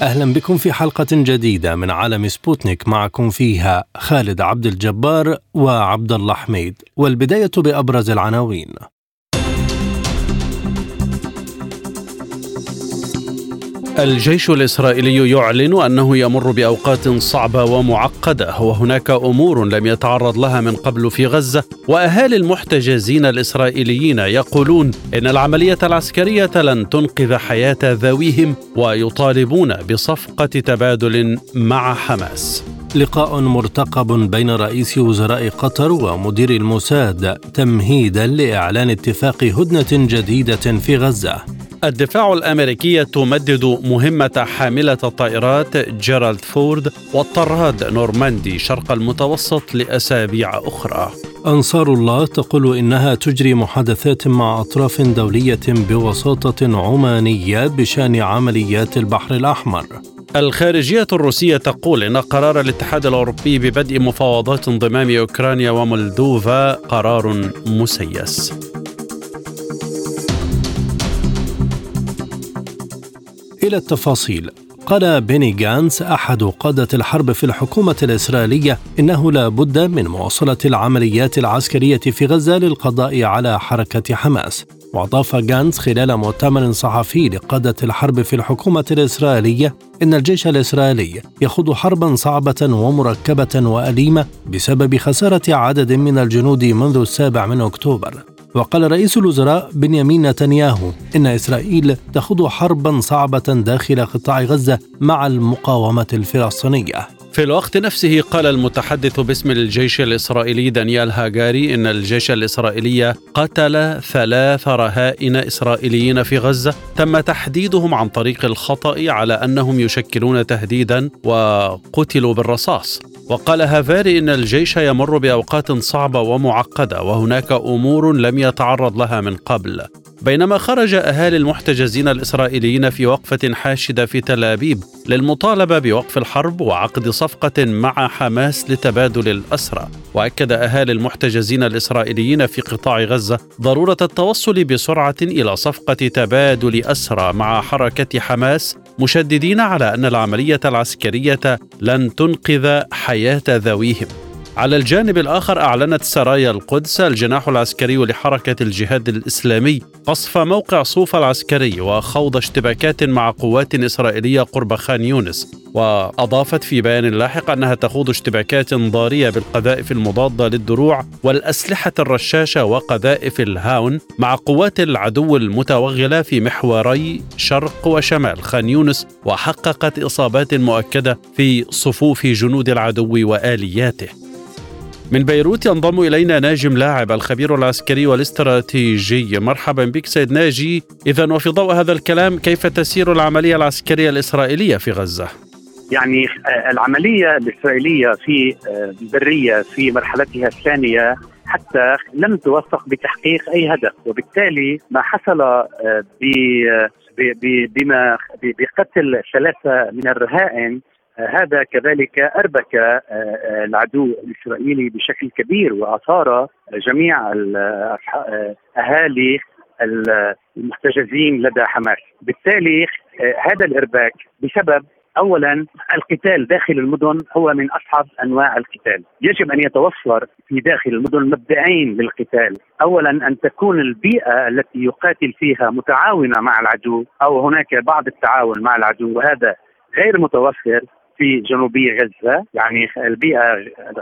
أهلا بكم في حلقة جديدة من عالم سبوتنيك. معكم فيها خالد عبد الجبار وعبد الله حميد والبداية بأبرز العناوين. الجيش الإسرائيلي يعلن أنه يمر بأوقات صعبة ومعقدة وهناك أمور لم يتعرض لها من قبل في غزة وأهالي المحتجزين الإسرائيليين يقولون إن العملية العسكرية لن تنقذ حياة ذويهم ويطالبون بصفقة تبادل مع حماس. لقاء مرتقب بين رئيس وزراء قطر ومدير الموساد تمهيدا لإعلان اتفاق هدنة جديدة في غزة. الدفاع الامريكيه تمدد مهمة حاملة الطائرات جيرالد فورد والطراد نورماندي شرق المتوسط لأسابيع أخرى. أنصار الله تقول إنها تجري محادثات مع أطراف دولية بوساطه عمانية بشأن عمليات البحر الأحمر. الخارجية الروسية تقول إن قرار الاتحاد الأوروبي ببدء مفاوضات انضمام أوكرانيا ومولدوفا قرار مسيس. إلى التفاصيل قال بيني جانس أحد قادة الحرب في الحكومة الإسرائيلية إنه لا بد من مواصلة العمليات العسكرية في غزة للقضاء على حركة حماس وأضاف جانس خلال مؤتمر صحفي لقادة الحرب في الحكومة الإسرائيلية إن الجيش الإسرائيلي يخوض حربا صعبة ومركبة وأليمة بسبب خسارة عدد من الجنود منذ السابع من أكتوبر. وقال رئيس الوزراء بنيامين نتنياهو إن إسرائيل تخوض حربا صعبة داخل قطاع غزة مع المقاومة الفلسطينية. في الوقت نفسه قال المتحدث باسم الجيش الإسرائيلي دانيال هاجاري إن الجيش الإسرائيلي قتل ثلاث رهائن إسرائيليين في غزة. تم تحديدهم عن طريق الخطأ على أنهم يشكلون تهديدا وقتلوا بالرصاص. وقال هافاري إن الجيش يمر بأوقات صعبة ومعقدة وهناك أمور لم يتعرض لها من قبل. بينما خرج أهالي المحتجزين الإسرائيليين في وقفة حاشدة في تل أبيب للمطالبة بوقف الحرب وعقد صفقة مع حماس لتبادل الأسرى. وأكد أهالي المحتجزين الإسرائيليين في قطاع غزة ضرورة التوصل بسرعة إلى صفقة تبادل أسرى مع حركة حماس مشددين على أن العملية العسكرية لن تنقذ حياة ذويهم. على الجانب الآخر أعلنت سرايا القدس الجناح العسكري لحركة الجهاد الإسلامي قصف موقع صوفا العسكري وخوض اشتباكات مع قوات إسرائيلية قرب خان يونس وأضافت في بيان لاحق أنها تخوض اشتباكات ضارية بالقذائف المضادة للدروع والأسلحة الرشاشة وقذائف الهاون مع قوات العدو المتوغلة في محوري شرق وشمال خان يونس وحققت إصابات مؤكدة في صفوف جنود العدو وآلياته. من بيروت ينضم إلينا ناجم لاعب الخبير العسكري والاستراتيجي. مرحبا بك سيد ناجي. اذا وفي ضوء هذا الكلام كيف تسير العملية العسكرية الإسرائيلية في غزة؟ يعني العملية الإسرائيلية في البريه في مرحلتها الثانية حتى لم توفق بتحقيق أي هدف. وبالتالي ما حصل بما بقتل ثلاثة من الرهائن هذا كذلك أربك العدو الإسرائيلي بشكل كبير وأثار جميع أهالي المحتجزين لدى حماس، بالتالي هذا الإرباك بسبب اولا القتال داخل المدن هو من أصعب أنواع القتال، يجب أن يتوفر في داخل المدن مبدئين للقتال، اولا أن تكون البيئة التي يقاتل فيها متعاونة مع العدو أو هناك بعض التعاون مع العدو وهذا غير متوفر. في جنوبي غزة يعني البيئة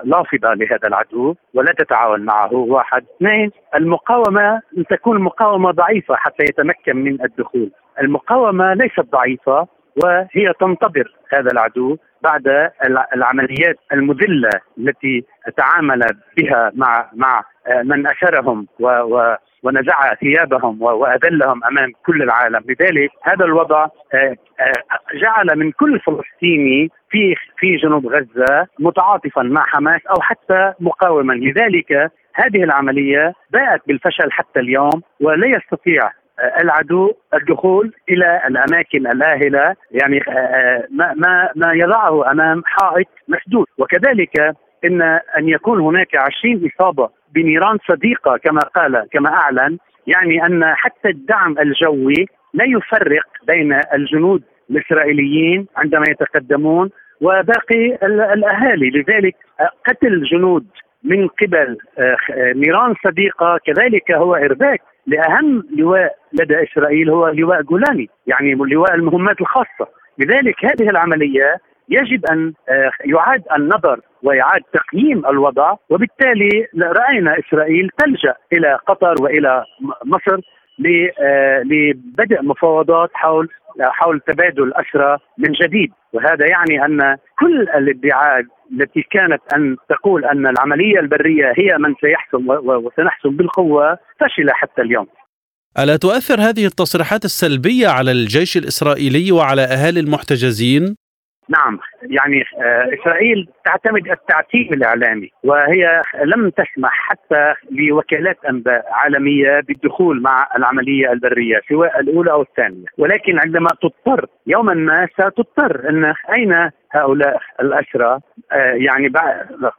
لافضة لهذا العدو ولا تتعاون معه. واحد. اثنين المقاومة تكون مقاومة ضعيفة حتى يتمكن من الدخول. المقاومة ليست ضعيفة وهي تنتظر هذا العدو. بعد العمليات المذلة التي تعامل بها مع مع من اسرهم و, و ونزع ثيابهم وأذلهم أمام كل العالم، لذلك هذا الوضع آه، آه، جعل من كل فلسطيني في في جنوب غزة متعاطفا مع حماس أو حتى مقاوما، لذلك هذه العملية باءت بالفشل حتى اليوم ولا يستطيع آه، العدو الدخول إلى الأماكن الآهلة يعني ما ما ما يضعه أمام حائط مسدود وكذلك إن أن يكون هناك 20 إصابة بنيران صديقة كما قال كما أعلن يعني أن حتى الدعم الجوي لا يفرق بين الجنود الإسرائيليين عندما يتقدمون وباقي الأهالي. لذلك قتل جنود من قبل آه، نيران صديقة كذلك هو إرباك لأهم لواء لدى إسرائيل هو لواء جولاني يعني لواء المهمات الخاصة. لذلك هذه العملية يجب أن آه، يعاد النظر واعاده تقييم الوضع وبالتالي رأينا إسرائيل تلجأ إلى قطر وإلى مصر لبدء مفاوضات حول حول تبادل الاسرى من جديد وهذا يعني أن كل الادعاءات التي كانت أن تقول أن العملية البرية هي من سيحسم وسنحسم بالقوة فشل حتى اليوم. ألا تؤثر هذه التصريحات السلبية على الجيش الإسرائيلي وعلى أهالي المحتجزين؟ نعم. يعني آه، إسرائيل تعتمد التعتيم الإعلامي وهي لم تسمح حتى لوكالات أنباء عالمية بالدخول مع العملية البرية سواء الأولى أو الثانية. ولكن عندما تضطر يوما ما ستضطر أن أين هؤلاء الأسرى؟ آه، يعني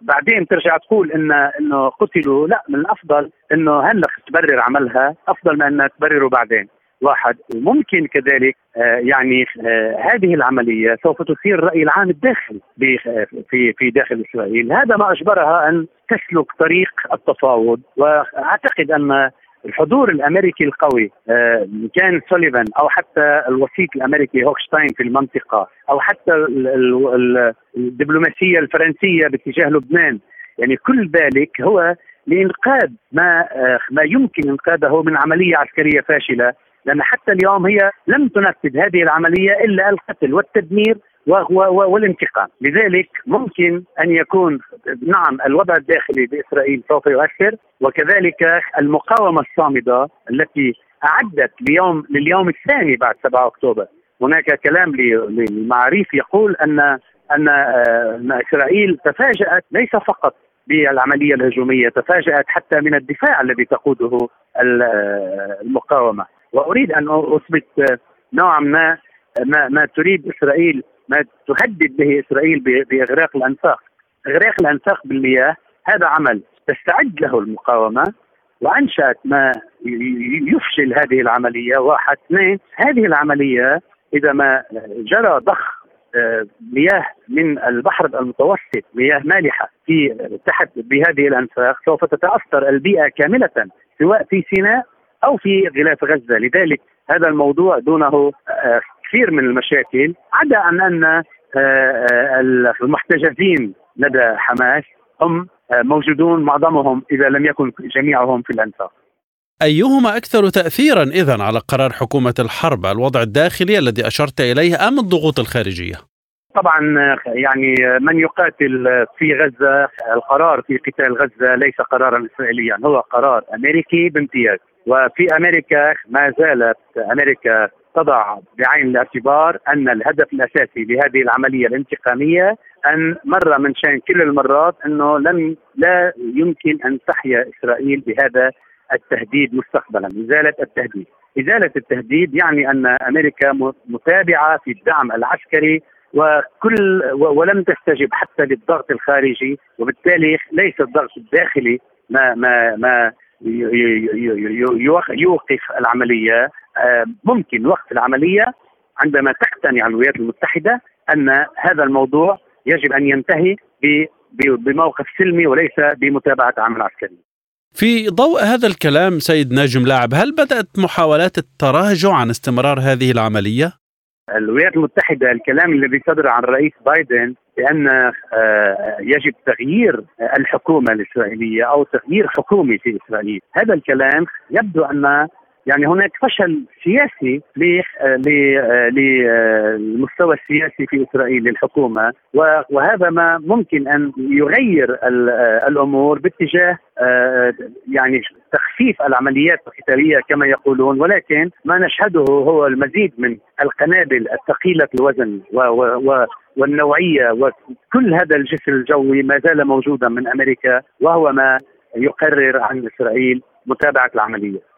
بعدين ترجع تقول إن إنه قتلوا. لا من الأفضل إنه هلا تبرر عملها أفضل من إنها تبرره بعدين. واحد. وممكن كذلك آه، يعني آه، هذه العملية سوف تثير الرأي العام الداخلي في في داخل إسرائيل، هذا ما أجبرها أن تسلك طريق التفاوض وأعتقد أن الحضور الأمريكي القوي آه، كان سوليفان أو حتى الوسيط الأمريكي هوكشتاين في المنطقة أو حتى الدبلوماسية الفرنسية باتجاه لبنان يعني كل ذلك هو لإنقاذ ما ما يمكن إنقاذه من عملية عسكرية فاشلة. لأن حتى اليوم هي لم تنفذ هذه العملية إلا القتل والتدمير والانتقام. لذلك ممكن أن يكون نعم الوضع الداخلي بإسرائيل سوف يؤثر وكذلك المقاومة الصامدة التي أعدت ليوم لليوم الثاني بعد 7 أكتوبر. هناك كلام للمعاريف يقول أن أن آه، إسرائيل تفاجأت ليس فقط بالعملية الهجومية تفاجأت حتى من الدفاع الذي تقوده آه، المقاومة. وأريد أن أثبت نوعا ما ما, ما تريد إسرائيل ما تهدد به إسرائيل بإغراق الأنفاق. إغراق الأنفاق بالمياه هذا عمل تستعد له المقاومة وأنشأت ما يفشل هذه العملية. واحد اثنين هذه العملية إذا ما جرى ضخ آه، مياه من البحر المتوسط مياه مالحة في تحت بهذه الأنفاق سوف تتأثر البيئة كاملة سواء في سيناء أو في غلاف غزة. لذلك هذا الموضوع دونه آه، كثير من المشاكل عدا ان أن آه، آه، المحتجزين لدى حماس هم موجودون معظمهم إذا لم يكن جميعهم في الانفاق أيهما أكثر تأثيرا إذا على قرار حكومة الحرب الوضع الداخلي الذي أشرت إليه أم الضغوط الخارجية؟ طبعا يعني من يقاتل في غزة القرار في قتال غزة ليس قرارا إسرائيليا هو قرار أمريكي بامتياز. وفي أمريكا ما زالت أمريكا تضع بعين الاعتبار أن الهدف الأساسي لهذه العملية الانتقامية أن مره من شأن كل المرات أنه لن لا يمكن أن تحيا إسرائيل بهذا التهديد مستقبلا، إزالة التهديد. إزالة التهديد يعني أن أمريكا متابعة في الدعم العسكري وكل ولم تستجب حتى للضغط الخارجي وبالتالي ليس الضغط الداخلي ما ما ما يوقف العملية آه، ممكن وقف العملية عندما تقتنع الولايات المتحدة أن هذا الموضوع يجب أن ينتهي بموقف سلمي وليس بمتابعة عمل عسكري. في ضوء هذا الكلام سيد ناجم لاعب هل بدأت محاولات التراجع عن استمرار هذه العملية؟ الولايات المتحدة الكلام الذي صدر عن الرئيس بايدن بأن آه، يجب تغيير الحكومة الإسرائيلية أو تغيير حكومي في إسرائيل، هذا الكلام يبدو أن يعني هناك فشل سياسي للمستوى السياسي في إسرائيل للحكومة. وهذا ما ممكن أن يغير الأمور باتجاه يعني تخفيف العمليات القتالية كما يقولون. ولكن ما نشهده هو المزيد من القنابل الثقيلة الوزن والنوعية. وكل هذا الجسر الجوي ما زال موجودا من أمريكا وهو ما يقرر عن إسرائيل متابعة العملية.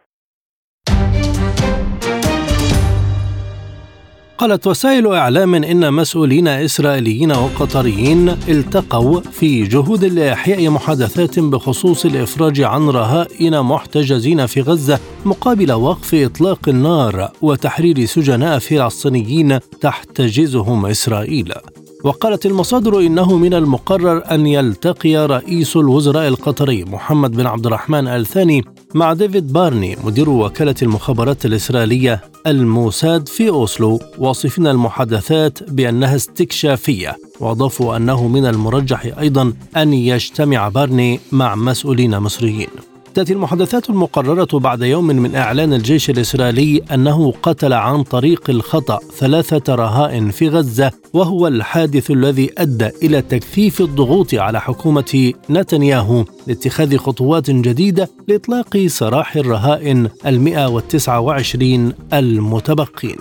قالت وسائل إعلام إن مسؤولين إسرائيليين وقطريين التقوا في جهود لإحياء محادثات بخصوص الإفراج عن رهائن محتجزين في غزة مقابل وقف إطلاق النار وتحرير سجناء فلسطينيين تحتجزهم إسرائيل. وقالت المصادر إنه من المقرر أن يلتقي رئيس الوزراء القطري محمد بن عبد الرحمن ال ثاني مع ديفيد بارني مدير وكالة المخابرات الإسرائيلية الموساد في أوسلو واصفين المحادثات بأنها استكشافية وأضافوا أنه من المرجح أيضا أن يجتمع بارني مع مسؤولين مصريين. تأتي المحادثات المقررة بعد يوم من إعلان الجيش الإسرائيلي أنه قتل عن طريق الخطأ ثلاثة رهائن في غزة وهو الحادث الذي أدى إلى تكثيف الضغوط على حكومة نتنياهو لاتخاذ خطوات جديدة لإطلاق سراح الرهائن المئة والتسعة وعشرين المتبقين.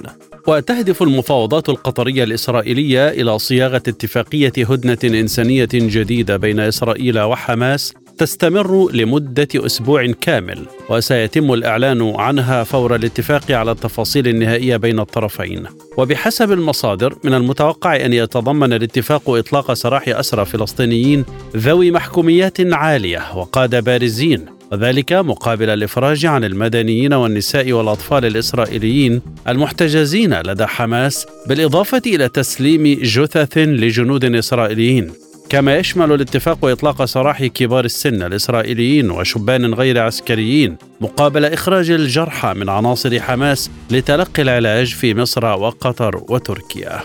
وتهدف المفاوضات القطرية الإسرائيلية إلى صياغة اتفاقية هدنة إنسانية جديدة بين إسرائيل وحماس تستمر لمدة أسبوع كامل وسيتم الإعلان عنها فور الاتفاق على التفاصيل النهائية بين الطرفين. وبحسب المصادر من المتوقع أن يتضمن الاتفاق إطلاق سراح أسرى فلسطينيين ذوي محكوميات عالية وقادة بارزين وذلك مقابل الإفراج عن المدنيين والنساء والأطفال الإسرائيليين المحتجزين لدى حماس بالإضافة إلى تسليم جثث لجنود إسرائيليين. كما يشمل الاتفاق إطلاق سراح كبار السن الإسرائيليين وشبان غير عسكريين مقابل إخراج الجرحى من عناصر حماس لتلقي العلاج في مصر وقطر وتركيا.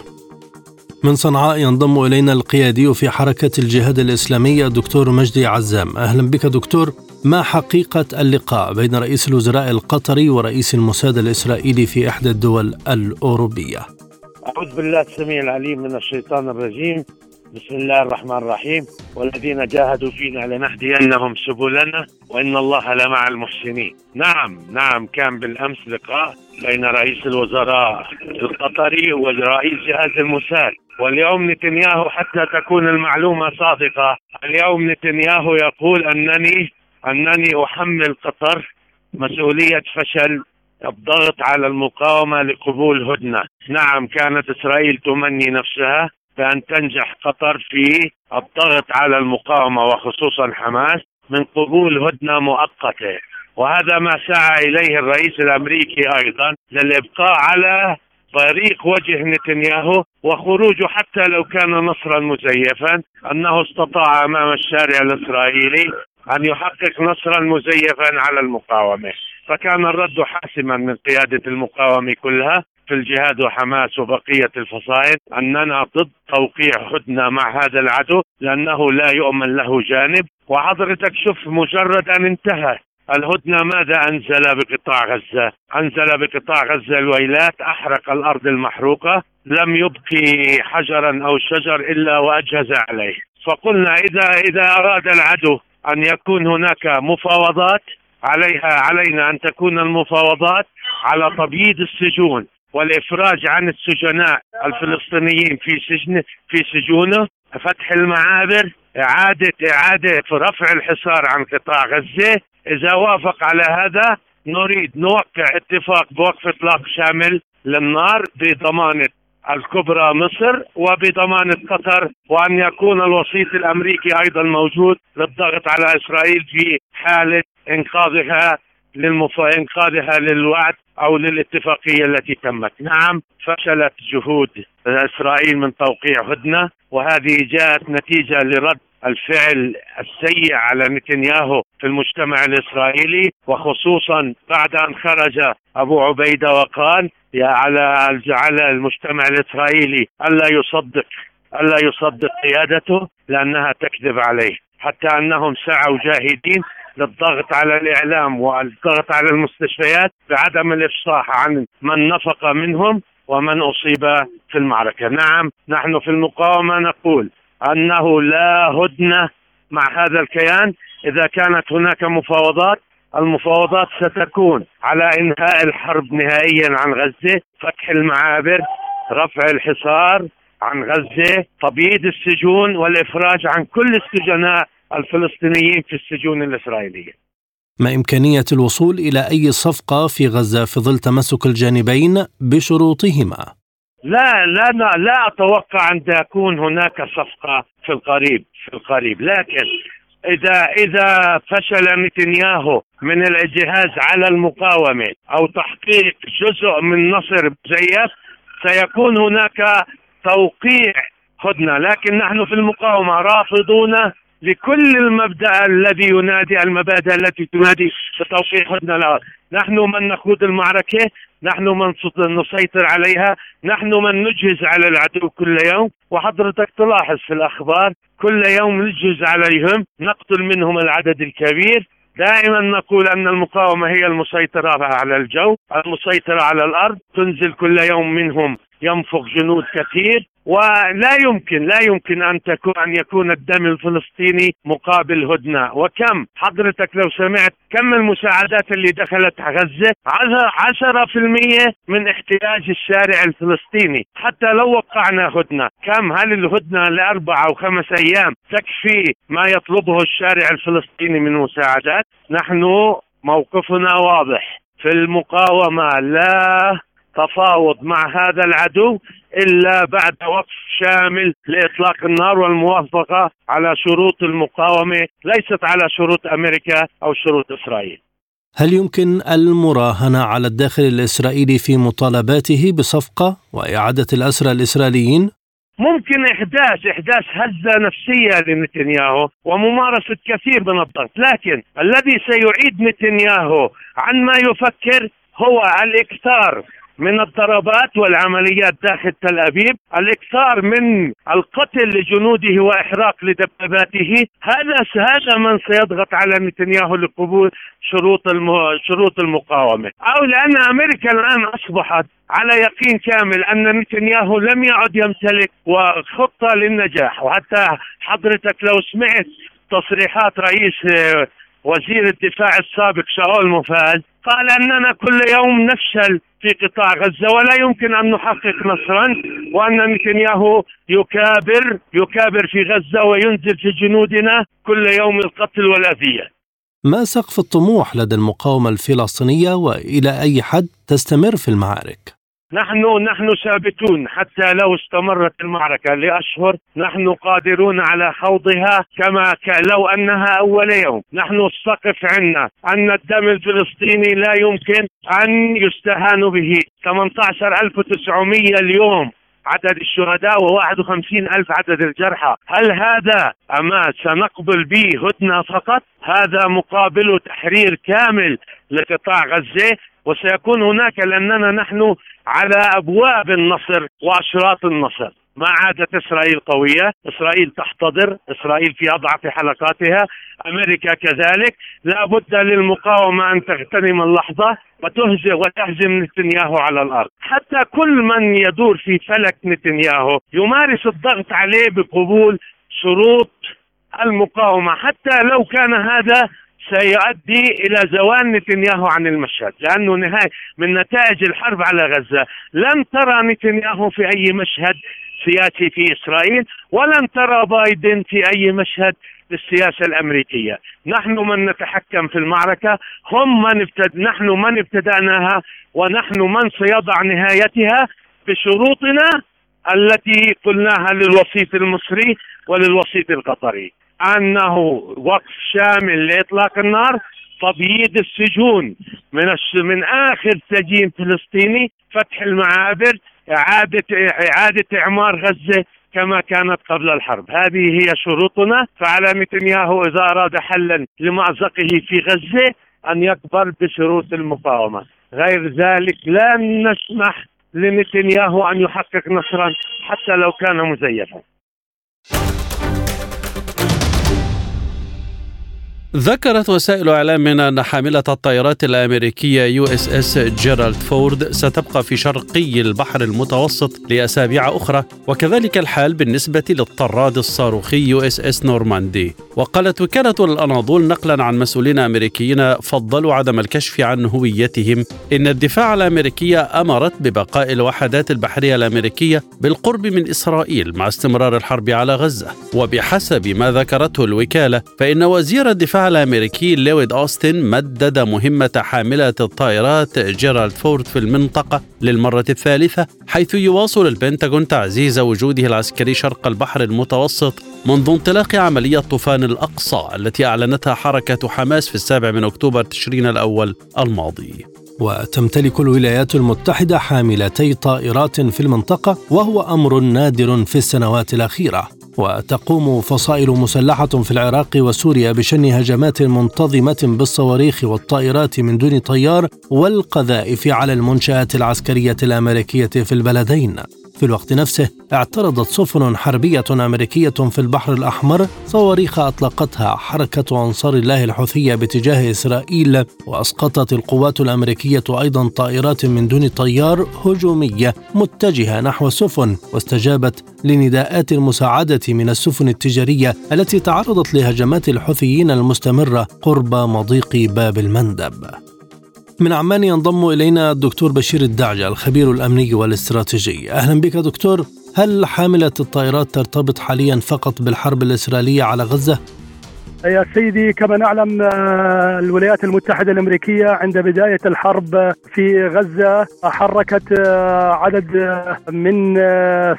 من صنعاء ينضم إلينا القيادي في حركة الجهاد الإسلامية دكتور مجدي عزام. أهلا بك دكتور. ما حقيقة اللقاء بين رئيس الوزراء القطري ورئيس الموساد الإسرائيلي في إحدى الدول الأوروبية؟ أعوذ بالله السميع العليم من الشيطان الرجيم. بسم الله الرحمن الرحيم. والذين جاهدوا فينا لنهدينهم سبلنا وإن الله لمع المحسنين. نعم نعم كان بالأمس لقاء بين رئيس الوزراء القطري ورئيس جهاز الموساد واليوم نتنياهو حتى تكون المعلومة صادقة، اليوم نتنياهو يقول أنني أنني أحمل قطر مسؤولية فشل الضغط على المقاومة لقبول هدنة، نعم كانت إسرائيل تمني نفسها. بأن تنجح قطر في الضغط على المقاومة وخصوصا حماس من قبول هدنة مؤقتة. وهذا ما سعى إليه الرئيس الأمريكي أيضا للإبقاء على طريق وجه نتنياهو وخروجه حتى لو كان نصرا مزيفا أنه استطاع أمام الشارع الإسرائيلي أن يحقق نصرا مزيفا على المقاومة. فكان الرد حاسما من قيادة المقاومة كلها في الجهاد وحماس وبقية الفصائل أننا ضد توقيع هدنة مع هذا العدو لأنه لا يؤمن له جانب. وحضرتك شوف مجرد أن انتهى الهدنة ماذا أنزل بقطاع غزة؟ أنزل بقطاع غزة الويلات أحرق الأرض المحروقة لم يبقي حجرا أو شجر إلا وأجهز عليه. فقلنا إذا إذا أراد العدو أن يكون هناك مفاوضات عليها علينا أن تكون المفاوضات على تبييض السجون. والإفراج عن السجناء الفلسطينيين في سجن في سجونه فتح المعابر اعاده إعادة رفع الحصار عن قطاع غزة. إذا وافق على هذا نريد نوقع اتفاق بوقف إطلاق شامل للنار بضمانة الكبرى مصر وبضمانة قطر وأن يكون الوسيط الأمريكي أيضا موجود للضغط على إسرائيل في حالة إنقاذها. للمف... انقاذها للوعد أو للاتفاقية التي تمت، نعم. فشلت جهود إسرائيل من توقيع هدنة وهذه جاءت نتيجة لرد الفعل السيء على نتنياهو في المجتمع الإسرائيلي وخصوصا بعد أن خرج أبو عبيدة وقال يا على على المجتمع الإسرائيلي ألا يصدق ألا يصدق قيادته لأنها تكذب عليه حتى أنهم سعوا جاهدين للضغط على الإعلام والضغط على المستشفيات بعدم الإفصاح عن من نفق منهم ومن أصيب في المعركة. نعم نحن في المقاومة نقول أنه لا هدنة مع هذا الكيان. إذا كانت هناك مفاوضات المفاوضات ستكون على إنهاء الحرب نهائيا عن غزة، فتح المعابر، رفع الحصار عن غزة، تبييض السجون والإفراج عن كل السجناء الفلسطينيين في السجون الإسرائيلية. ما إمكانية الوصول إلى أي صفقة في غزة في ظل تمسك الجانبين بشروطهما؟ لا لا لا أتوقع أن تكون هناك صفقة في القريب في القريب لكن إذا إذا فشل نتنياهو من الجهاز على المقاومة أو تحقيق جزء من نصر مزيف سيكون هناك توقيع هدنة لكن نحن في المقاومة رافضون لكل المبدأ الذي ينادي المبادئ التي تنادي بتوقيع هدنه نحن من نخوض المعركة نحن من نسيطر عليها نحن من نجهز على العدو كل يوم. وحضرتك تلاحظ في الأخبار كل يوم نجهز عليهم نقتل منهم العدد الكبير. دائما نقول أن المقاومة هي المسيطرة على الجو، المسيطرة على الأرض، تنزل كل يوم منهم ينفخ جنود كثير. ولا يمكن لا يمكن أن تكون أن يكون الدم الفلسطيني مقابل هدنة. وكم؟ حضرتك لو سمعت كم المساعدات اللي دخلت غزة؟ 10% من احتياج الشارع الفلسطيني. حتى لو وقعنا هدنة كم؟ هل الهدنة لاربع أو خمس أيام تكفي ما يطلبه الشارع الفلسطيني من مساعدات؟ نحن موقفنا واضح. في المقاومة لا تفاوض مع هذا العدو إلا بعد وقف شامل لإطلاق النار والموافقة على شروط المقاومة ليست على شروط أمريكا أو شروط إسرائيل. هل يمكن المراهنة على الداخل الإسرائيلي في مطالباته بصفقة وإعادة الاسرى الإسرائيليين؟ ممكن إحداث إحداث هزة نفسية لنتنياهو وممارسة كثير من الضغط، لكن الذي سيعيد نتنياهو عن ما يفكر هو الإكثار من الضربات والعمليات داخل تل أبيب، الإكثار من القتل لجنوده وإحراق لدباباته، هذا هذا من سيضغط على نتنياهو لقبول شروط شروط المقاومة، أو لأن أمريكا الآن أصبحت على يقين كامل أن نتنياهو لم يعد يمتلك خطه للنجاح، وحتى حضرتك لو سمعت تصريحات رئيس وزير الدفاع السابق شاول موفاز قال أننا كل يوم نفشل في قطاع غزة ولا يمكن أن نحقق نصرا وأن نتنياهو يكابر يكابر في غزة وينزل في جنودنا كل يوم القتل والأذية. ما سقف الطموح لدى المقاومة الفلسطينية وإلى أي حد تستمر في المعارك؟ نحن نحن ثابتون حتى لو استمرت المعركة لأشهر نحن قادرون على خوضها كما لو أنها أول يوم. نحن السقف عندنا. أن الدم الفلسطيني لا يمكن أن يستهان به. 18900 اليوم عدد الشهداء و51 ألف عدد الجرحى. هل هذا أما سنقبل به هدنة فقط؟ هذا مقابل تحرير كامل لقطاع غزة وسيكون هناك لأننا نحن على أبواب النصر وأشراط النصر. ما عادت إسرائيل قوية إسرائيل تحتضر إسرائيل في أضعف حلقاتها أمريكا كذلك. لا بد للمقاومة أن تغتنم اللحظة وتهزم وتهزم نتنياهو على الأرض. حتى كل من يدور في فلك نتنياهو يمارس الضغط عليه بقبول شروط المقاومة. حتى لو كان هذا سيؤدي إلى زوال نتنياهو عن المشهد لأنه نهاية من نتائج الحرب على غزة. لن ترى نتنياهو في أي مشهد سياسي في إسرائيل ولن ترى بايدن في أي مشهد للسياسة الأمريكية، نحن من نتحكم في المعركة، هم من ابتد... نحن من ابتدأناها ونحن من سيضع نهايتها بشروطنا التي قلناها للوسيط المصري وللوسيط القطري. أنه وقف شامل لإطلاق النار تبييض السجون من من آخر سجين فلسطيني فتح المعابر اعاده إعادة إعمار غزة كما كانت قبل الحرب هذه هي شروطنا فعلى نتنياهو إذا أراد حلا لمأزقه في غزة أن يقبل بشروط المقاومة غير ذلك لن نسمح لنتنياهو أن يحقق نصرا حتى لو كان مزيفا. ذكرت وسائل اعلامنا أن حاملة الطائرات الأمريكية يو إس إس جيرالد فورد ستبقى في شرقي البحر المتوسط لأسابيع أخرى وكذلك الحال بالنسبة للطراد الصاروخي يو إس إس نورماندي. وقالت وكالة الأناضول نقلا عن مسؤولين أمريكيين فضلوا عدم الكشف عن هويتهم. إن الدفاع الامريكيه أمرت ببقاء الوحدات البحرية الأمريكية بالقرب من إسرائيل مع استمرار الحرب على غزة. وبحسب ما ذكرته الوكالة فإن وزير الدفاع الأمريكي لويد أوستن مدد مهمة حاملة الطائرات جيرالد فورد في المنطقة للمرة الثالثة حيث يواصل البنتاغون تعزيز وجوده العسكري شرق البحر المتوسط منذ انطلاق عملية طوفان الأقصى التي أعلنتها حركة حماس في السابع من أكتوبر تشرين الأول الماضي. وتمتلك الولايات المتحدة حاملتي طائرات في المنطقة وهو أمر نادر في السنوات الأخيرة. وتقوم فصائل مسلحة في العراق وسوريا بشن هجمات منتظمة بالصواريخ والطائرات من دون طيار والقذائف على المنشآت العسكرية الأمريكية في البلدين. في الوقت نفسه اعترضت سفن حربية أمريكية في البحر الأحمر صواريخ أطلقتها حركة أنصار الله الحوثية باتجاه إسرائيل وأسقطت القوات الأمريكية أيضا طائرات من دون طيار هجومية متجهة نحو السفن واستجابت لنداءات المساعدة من السفن التجارية التي تعرضت لهجمات الحوثيين المستمرة قرب مضيق باب المندب. من عمان ينضم إلينا الدكتور بشير الدعجة الخبير الأمني والاستراتيجي. أهلا بك دكتور. هل حاملة الطائرات ترتبط حاليا فقط بالحرب الإسرائيلية على غزة؟ يا سيدي كما نعلم آه، الولايات المتحدة الأمريكية عند بداية الحرب في غزة حركت آه، عدد آه، من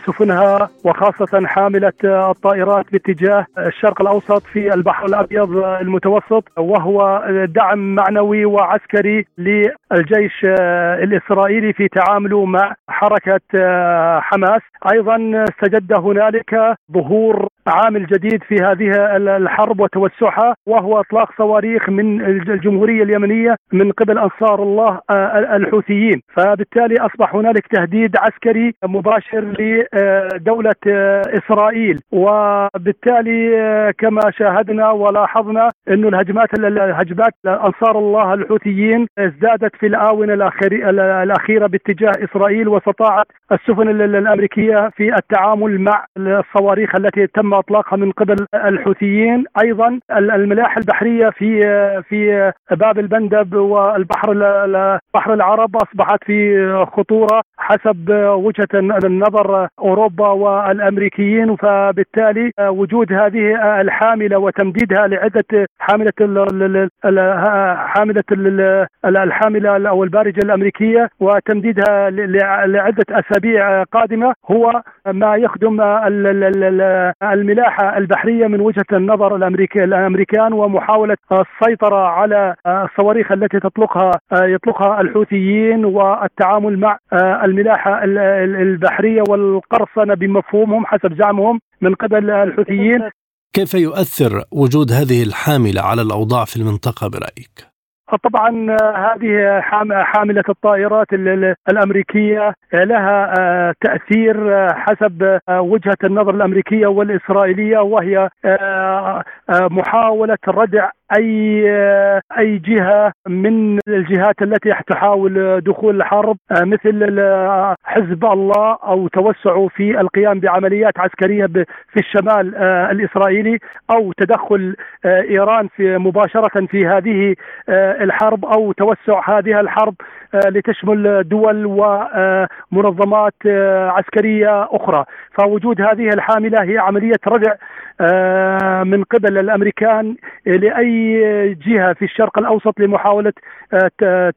سفنها وخاصة حاملة الطائرات باتجاه الشرق الأوسط في البحر الأبيض المتوسط وهو دعم معنوي وعسكري للجيش الإسرائيلي في تعامله مع حركة حماس. أيضا استجد هنالك ظهور عامل جديد في هذه الحرب وتوسعها وهو إطلاق صواريخ من الجمهورية اليمنية من قبل أنصار الله آه، الحوثيين، فبالتالي أصبح هنالك تهديد عسكري مباشر لدولة آه، إسرائيل، وبالتالي آه، كما شاهدنا ولاحظنا إنه الهجمات الهجمات انصار الله الحوثيين ازدادت في الآونة الأخيرة باتجاه إسرائيل واستطاعت السفن الأمريكية في التعامل مع الصواريخ التي تم اطلاقها من قبل الحوثيين. أيضا الملاحة البحرية في في باب البندب والبحر بحر العرب أصبحت في خطورة حسب وجهة النظر أوروبا والأمريكيين. فبالتالي وجود هذه الحاملة وتمديدها لعدة حاملة حاملة الحاملة أو البارجة الأمريكية وتمديدها لعدة أسابيع قادمة هو ما يخدم الملاحة البحرية من وجهة النظر الامريكي الأمريكان ومحاولة السيطرة على الصواريخ التي تطلقها يطلقها الحوثيين والتعامل مع الملاحة البحرية والقرصنة بمفهومهم حسب زعمهم من قبل الحوثيين كيف يؤثر وجود هذه الحاملة على الأوضاع في المنطقة برأيك؟ طبعا هذه حاملة الطائرات الأمريكية لها آه، تأثير آه، حسب آه، وجهة النظر الأمريكية والإسرائيلية وهي محاولة ردع أي أي جهة من الجهات التي تحاول دخول الحرب مثل حزب الله أو توسعه في القيام بعمليات عسكرية في الشمال الإسرائيلي أو تدخل إيران في مباشرة في هذه الحرب أو توسع هذه الحرب. لتشمل دول ومنظمات عسكرية أخرى. فوجود هذه الحاملة هي عملية ردع من قبل الأمريكان لأي جهة في الشرق الأوسط لمحاولة آه،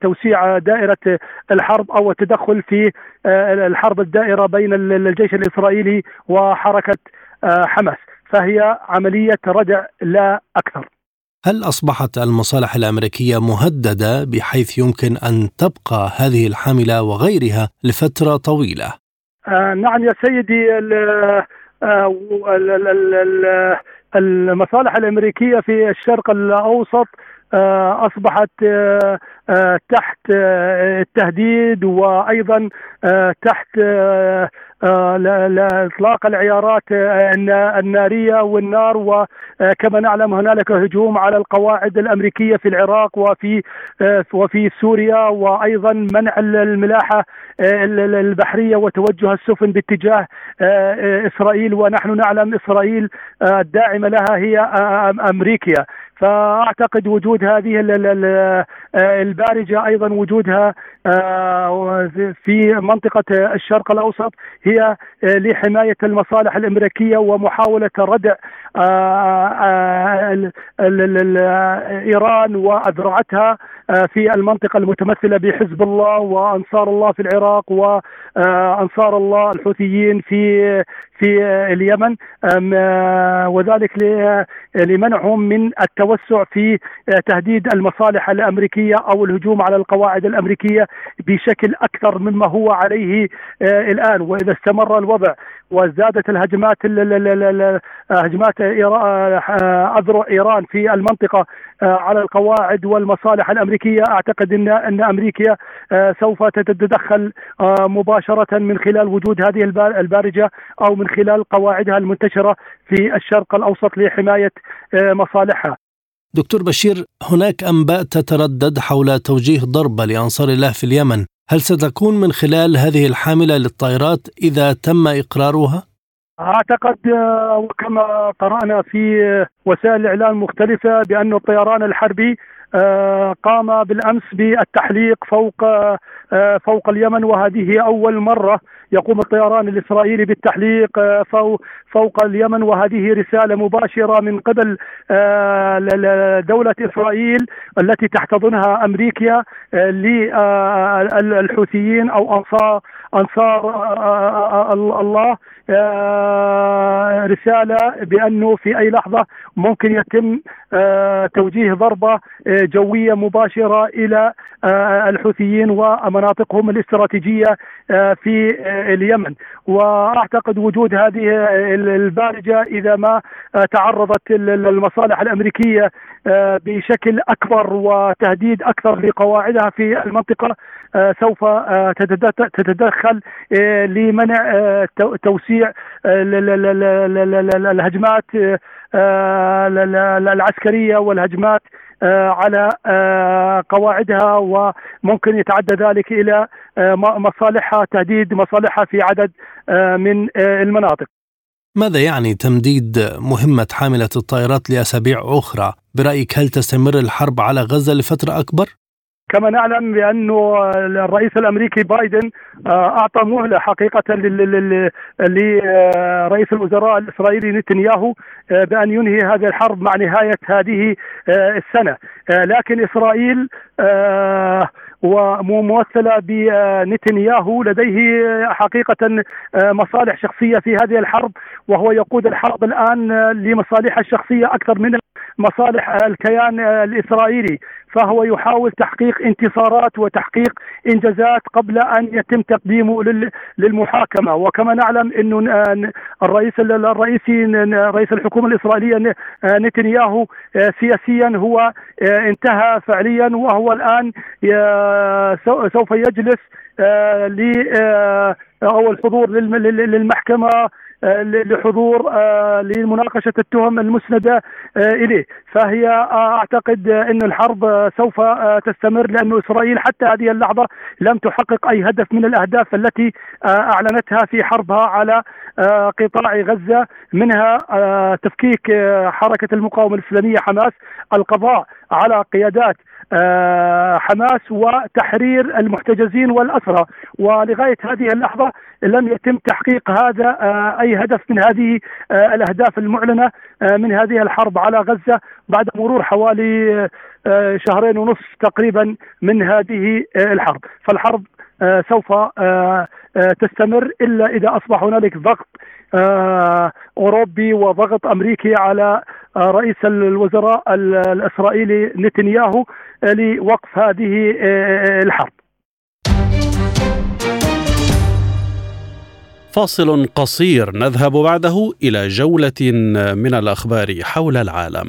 توسيع دائرة الحرب أو التدخل في آه، الحرب الدائرة بين الجيش الإسرائيلي وحركة آه، حماس. فهي عملية ردع لا أكثر. هل أصبحت المصالح الأمريكية مهددة بحيث يمكن أن تبقى هذه الحاملة وغيرها لفترة طويلة؟ آه نعم يا سيدي ال ال ال المصالح الأمريكية في الشرق الأوسط آه، أصبحت آه، آه، تحت التهديد وأيضا تحت إطلاق العيارات النارية والنار وكما نعلم هنالك هجوم على القواعد الأمريكية في العراق وفي وفي سوريا وأيضا منع الملاحة البحرية وتوجه السفن باتجاه إسرائيل. ونحن نعلم إسرائيل الداعمة لها هي أمريكا فأعتقد وجود هذه البارجة أيضا وجودها آه، في منطقة الشرق الأوسط هي لحماية المصالح الأمريكية ومحاولة ردع آه، آه، إيران وأذرعتها في المنطقة المتمثلة بحزب الله وأنصار الله في العراق وانصار الله الحوثيين في في اليمن وذلك لمنعهم من التوسع في تهديد المصالح الأمريكية أو الهجوم على القواعد الأمريكية بشكل أكثر مما هو عليه الآن وإذا استمر الوضع وازدادت الهجمات هجمات اذرع إيران في المنطقة على القواعد والمصالح الأمريكية أعتقد إن إن أمريكا سوف تتدخل مباشرة من خلال وجود هذه البارجة أو من خلال قواعدها المنتشرة في الشرق الأوسط لحماية مصالحها. دكتور بشير هناك انباء تتردد حول توجيه ضربه لأنصار الله في اليمن هل ستكون من خلال هذه الحاملة للطائرات إذا تم إقرارها؟ أعتقد آه، وكما قرأنا في وسائل الإعلام مختلفه بأن الطيران الحربي آه، قام بالأمس بالتحليق فوق آه، فوق اليمن وهذه أول مرة يقوم الطيران الإسرائيلي بالتحليق فوق اليمن وهذه رسالة مباشرة من قبل دولة إسرائيل التي تحتضنها أمريكا للحوثيين أو انصار أنصار الله. رسالة بأنه في أي لحظة ممكن يتم توجيه ضربة جوية مباشرة إلى الحوثيين ومناطقهم الاستراتيجية في اليمن. وأعتقد وجود هذه البارجة إذا ما تعرضت المصالح الأمريكية بشكل أكبر وتهديد أكثر لقواعدها في المنطقة سوف تتدخل لمنع توسيع الهجمات العسكرية والهجمات على قواعدها وممكن يتعدى ذلك إلى مصالحها تهديد مصالحها في عدد من المناطق. ماذا يعني تمديد مهمة حاملة الطائرات لأسابيع أخرى؟ برأيك هل تستمر الحرب على غزة لفترة أكبر؟ كما نعلم بانه الرئيس الأمريكي بايدن آه، أعطى مهلة حقيقة لرئيس الوزراء الإسرائيلي نتنياهو آه، بأن ينهي هذه الحرب مع نهاية هذه آه، السنة. لكن إسرائيل وممثلة بنتنياهو لديه حقيقة مصالح شخصية في هذه الحرب وهو يقود الحرب الآن لمصالحه الشخصية أكثر من مصالح الكيان الإسرائيلي. فهو يحاول تحقيق انتصارات وتحقيق انجازات قبل أن يتم تقديمه للمحاكمة. وكما نعلم إنه الرئيس الرئيسي رئيس الحكومة الإسرائيلية نتنياهو سياسيا هو انتهى فعليا وهو الآن سوف يجلس ل أو الحضور للمحكمة لحضور آه، لمناقشة التهم المسندة آه، إليه. فهي آه، أعتقد إن الحرب سوف تستمر لأن إسرائيل حتى هذه اللحظة لم تحقق أي هدف من الأهداف التي أعلنتها في حربها على قطاع غزة منها تفكيك حركة المقاومة الإسلامية حماس القضاء على قيادات حماس وتحرير المحتجزين والأسرى. ولغاية هذه اللحظة لم يتم تحقيق هذا آه، أي هدف من هذه آه، الأهداف المعلنة آه، من هذه الحرب على غزة بعد مرور حوالي شهرين ونصف تقريبا من هذه الحرب. فالحرب سوف تستمر إلا إذا أصبح هنالك ضغط أوروبي وضغط أمريكي على رئيس الوزراء الإسرائيلي نتنياهو لوقف هذه الحرب. فاصل قصير نذهب بعده إلى جولة من الأخبار حول العالم.